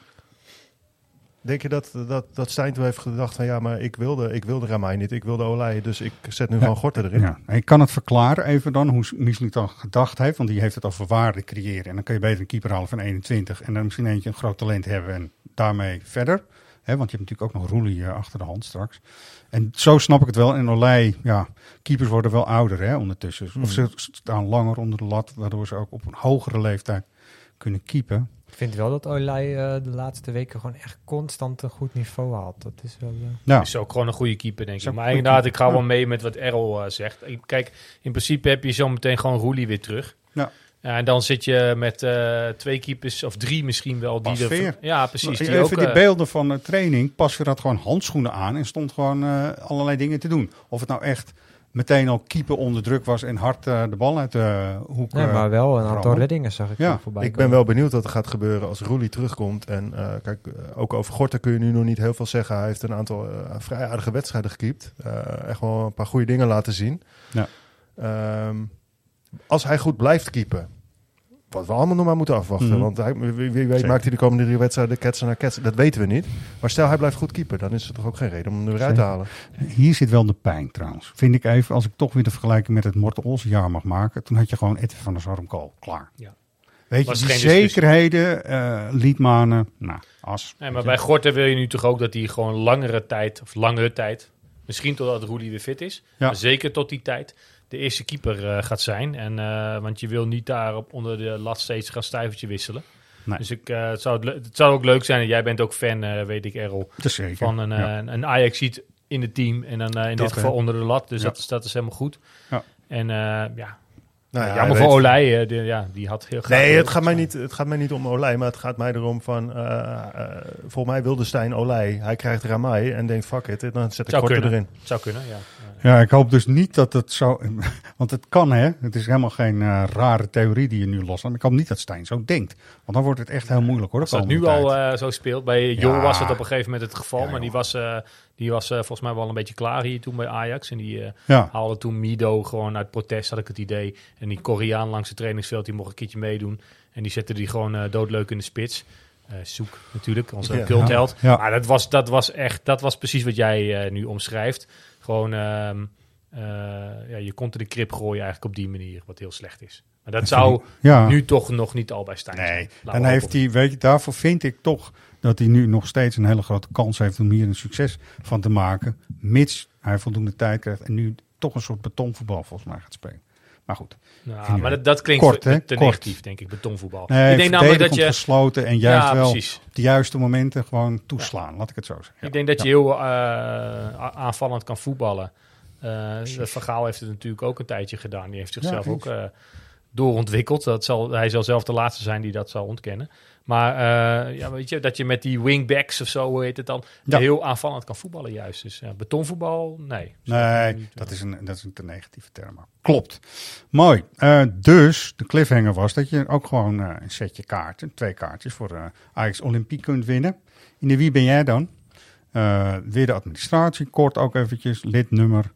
Denk je dat, dat, dat Stijn toen heeft gedacht van ja, maar ik wilde, ik wilde Ramai niet, ik wilde Olij, dus ik zet nu gewoon Gorter erin. Ja, ik kan het verklaren even dan, hoe Mislik dan gedacht heeft. Want die heeft het over waarde creëren. En dan kun je beter een keeper halen van 21. En dan misschien eentje een groot talent hebben en daarmee verder. Hè, want je hebt natuurlijk ook nog Roelie eh, achter de hand straks. En zo snap ik het wel. En Olij, ja, keepers worden wel ouder hè, ondertussen. Of ze staan langer onder de lat, waardoor ze ook op een hogere leeftijd kunnen keepen. Ik vind wel dat Olij eh, de laatste weken gewoon echt constant een goed niveau haalt. Dat is wel... Ja, Is ook gewoon een goede keeper, denk ik. Maar inderdaad, ik ga wel mee met wat Errol eh, zegt. Ik- Kijk, in principe heb je zo meteen gewoon Roelie weer terug. Ja. Ja, en dan zit je met eh, twee keepers, of drie misschien wel. Die er- ja, precies. Die Even ook, die beelden van de training. Pasveer had gewoon handschoenen aan en stond gewoon allerlei dingen te doen. Of het nou echt meteen al keeper onder druk was en hard eh, de bal uit de hoek. nee, eh, maar wel een aantal reddingen zag ik Ja, voorbij Ik ben wel benieuwd wat er gaat gebeuren als Roelie terugkomt. En eh, kijk, ook over Gorter kun je nu nog niet heel veel zeggen. Hij heeft een aantal vrij aardige wedstrijden gekiept. Eh, echt wel een paar goede dingen laten zien. Ja. Ehm, als hij goed blijft keepen, wat we allemaal nog maar moeten afwachten. Mhm. Want hij, wie, wie weet Zeker. maakt hij de komende drie wedstrijden ketsen naar ketsen. Dat weten we niet. Maar stel hij blijft goed keepen, dan is er toch ook geen reden om hem er weer uit te halen. Hier zit wel de pijn trouwens. Vind ik even, als ik toch weer de vergelijking met het Morten Olsen jaar mag maken. Toen had je gewoon Edwin van der Zormkool. Klaar. Ja. Weet je, die zekerheden, eh Liedmanen, nou, as. Nee, maar bij Gorter wil je nu toch ook dat hij gewoon langere tijd, of langere tijd, misschien totdat Roelie weer fit is, Ja. maar zeker tot die tijd, de eerste keeper eh, gaat zijn. En, eh, want je wil niet daar op onder de lat steeds gaan stuivertje wisselen. Nee. Dus ik, eh, het, zou het, zou ook leuk zijn. En jij bent ook fan, weet ik, Errol. Van een, Ja. een Ajax ziet in het team. En dan in Dat, dit geval onder de lat. Dus Ja. dat, is, dat is helemaal goed. Ja. En ja, Nou ja, jammer voor weet- Olij. eh, die, ja, die had heel graag... Nee, het gaat, mij niet, het gaat mij niet om Olij, maar het gaat mij erom van... eh eh, volgens mij wilde Stijn Olij. Hij krijgt Ramai en denkt fuck it, dan zet ik Korte erin. Zou kunnen, ja. Ja, ik hoop dus niet dat het zo... [LAUGHS] Want het kan, hè. Het is helemaal geen rare theorie die je nu loslaat. Maar ik hoop niet dat Stijn zo denkt. Want dan wordt het echt heel moeilijk, hoor. Als dat nu al tijd. eh, zo speelt. Bij Jol Ja. was het op een gegeven moment het geval. Ja, maar die was, eh, die was eh, volgens mij wel een beetje klaar hier toen bij Ajax. En die Ja. haalde toen Mido gewoon uit protest, had ik het idee. En die Koreaan langs het trainingsveld, die mocht een keertje meedoen. En die zette die gewoon eh, doodleuk in de spits. Zoek natuurlijk, onze Ja. cultheld. Ja. Maar dat was, dat was echt, dat was precies wat jij nu omschrijft. Gewoon, ehm, eh, ja, je kon de krip gooien eigenlijk op die manier, wat heel slecht is. Maar dat zou nu toch nog niet al bij zijn. Nee, dan heeft hij, weet je, daarvoor vind ik toch dat hij nu nog steeds een hele grote kans heeft om hier een succes van te maken. Mits hij voldoende tijd krijgt en nu toch een soort betonvoetbal volgens mij gaat spelen. Maar goed. Nou, maar dat, dat klinkt Kort, te, hè? te Kort. negatief, denk ik, betonvoetbal. Nee, ik denk namelijk dat je, gesloten en juist Ja, wel precies. op de juiste momenten gewoon toeslaan. Laat ik het zo zeggen. Ja. ik denk dat je heel eh, aanvallend kan voetballen. Eh de Vergaal heeft het natuurlijk ook een tijdje gedaan. Die heeft zichzelf ook eh, doorontwikkeld. Dat zal, hij zal zelf de laatste zijn die dat zal ontkennen. Maar eh, ja, weet je, dat je met die wingbacks of zo, hoe heet het dan, Ja. heel aanvallend kan voetballen juist. Dus betonvoetbal, nee. Nee, dat is, een, dat is een te negatieve term. Klopt. Mooi. Eh, dus de cliffhanger was dat je ook gewoon eh, een setje kaarten, twee kaartjes voor Ajax Olympiek kunt winnen. In de wie ben jij dan? Eh, weer de administratie, kort ook eventjes, lidnummer,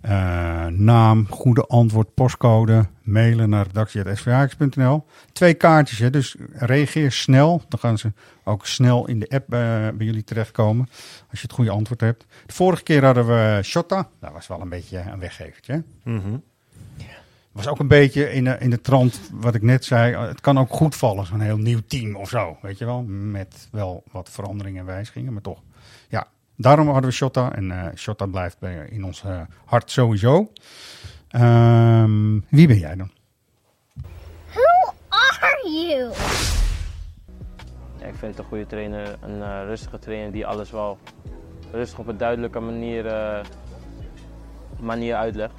eh, naam, goede antwoord, postcode, mailen naar redactie.svax.nl. Twee kaartjes, hè, dus reageer snel. Dan gaan ze ook snel in de app eh, bij jullie terechtkomen, als je het goede antwoord hebt. De vorige keer hadden we Shotta, dat was wel een beetje een weggevertje. Mhm. was ook een beetje in de, in de trant wat ik net zei. Het kan ook goed vallen, zo'n heel nieuw team of zo. Weet je wel, met wel wat veranderingen en wijzigingen, maar toch. Daarom hadden we Shotta. En eh Shotta blijft bij, in ons eh, hart sowieso. Ehm, wie ben jij dan? Who are you? Ja, ik vind het een goede trainer, een eh, rustige trainer die alles wel rustig op een duidelijke manier, eh, manier uitlegt.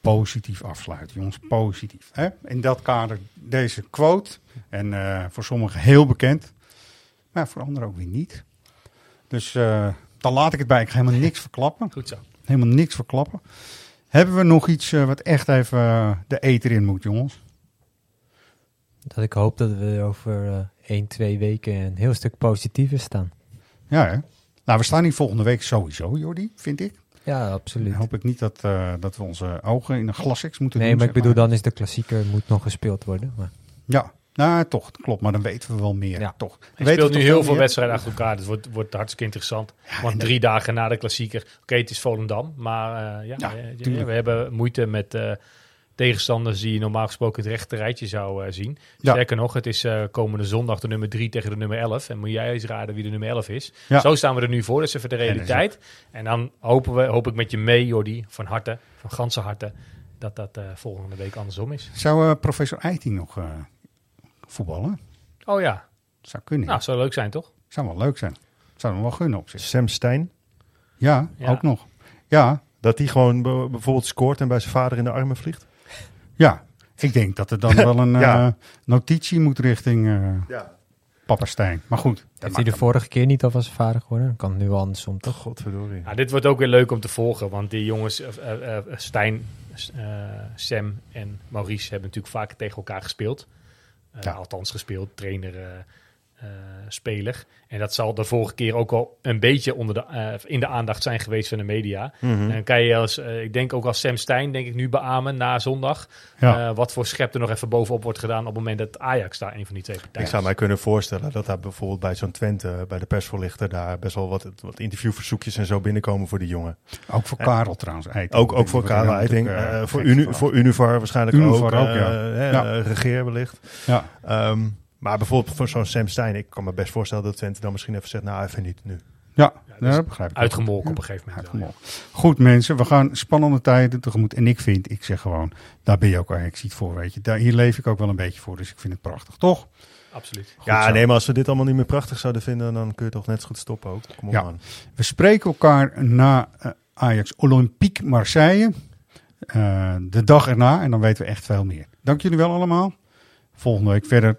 Positief afsluiten, jongens. Positief. Hè? In dat kader deze quote. En eh, voor sommigen heel bekend. Maar voor anderen ook weer niet. Dus eh, dan laat ik het bij. Ik ga helemaal [LAUGHS] niks verklappen. Goed zo. Helemaal niks verklappen. Hebben we nog iets eh, wat echt even eh, de eter in moet, jongens? Dat ik hoop dat we over eh 1, 2 weken een heel stuk positiever staan. Ja, hè? Nou, we staan hier volgende week sowieso, Jordi, vind ik. Ja, absoluut. Dan hoop ik niet dat, eh, dat we onze ogen in een glasix moeten Nee, doen. maar ik bedoel, dan is de klassieker moet nog gespeeld worden. Maar Ja, nou, toch, klopt. Maar dan weten we wel meer, Ja. toch. Nu heel veel meer? wedstrijden achter elkaar. Dus het wordt, wordt hartstikke interessant. Want drie dagen na de klassieker... Oké, het is Volendam. Maar eh, ja, Ja, eh, we hebben moeite met eh, tegenstanders... die je normaal gesproken het rechte rijtje zou zien. Sterker nog, het is komende zondag de nummer drie tegen de nummer 11. En moet jij eens raden wie de nummer 11 is. Zo staan we er nu voor. Dat is even de realiteit. En dan hopen we, hoop ik met je mee, Jordi, van harte, van ganse harte... dat dat volgende week andersom is. Zou professor Eiting nog voetballen? Oh ja, Zou kunnen. nou, zou leuk zijn, toch? Zou wel leuk zijn. Zou hem wel gunnen op zich. Sam Stein, Ja, Ja. ook nog. Ja, dat hij gewoon bijvoorbeeld scoort en bij zijn vader in de armen vliegt. ja. Ik denk dat er dan [LAUGHS] wel een eh, notitie moet richting eh, Ja. papa Stijn. Maar goed. dat heeft hij de vorige keer niet alvast vader geworden? Dan kan het nu andersom, toch? Godverdorie. Ja, dit wordt ook weer leuk om te volgen, want die jongens, eh, eh, eh, Stijn, Sam en Maurice hebben natuurlijk vaker tegen elkaar gespeeld. Eh, Ja. Althans gespeeld, trainer, eh, speler. En dat zal de vorige keer ook al een beetje onder de, eh, in de aandacht zijn geweest van de media. Mhm. En dan kan je als, eh, ik denk ook als Sam Stijn, denk ik nu beamen na zondag, Ja. eh, wat voor schep er nog even bovenop wordt gedaan op het moment dat Ajax daar een van die twee partijen Ik zou mij kunnen voorstellen dat daar bijvoorbeeld bij zo'n Twente, bij de persvoorlichter, daar best wel wat, wat interviewverzoekjes en zo binnenkomen voor die jongen. Ook voor Karel trouwens. Eiting. Ook, ook voor Karel Eiting, eh, eh, voor, Uni, voor Univar waarschijnlijk Univar ook. ook, ja. eh, Ja. eh, regeer wellicht. Ja. Ehm, maar bijvoorbeeld voor zo'n Sam Stein, ik kan me best voorstellen dat Twente dan misschien even zegt, nou even niet nu. Ja, dus dat begrijp ik. Uitgemolken op een gegeven moment. wel, ja. Goed mensen, we gaan spannende tijden tegemoet. En ik vind, ik zeg gewoon, daar ben je ook Ajaxiet voor, weet je. Daar, hier leef ik ook wel een beetje voor, dus ik vind het prachtig, toch? Absoluut. ja, zo. nee, maar als we dit allemaal niet meer prachtig zouden vinden, dan kun je toch net zo goed stoppen ook. Kom op Ja. aan. We spreken elkaar na eh, Ajax Olympique Marseille. Eh, de dag erna en dan weten we echt veel meer. Dank jullie wel allemaal. Volgende week verder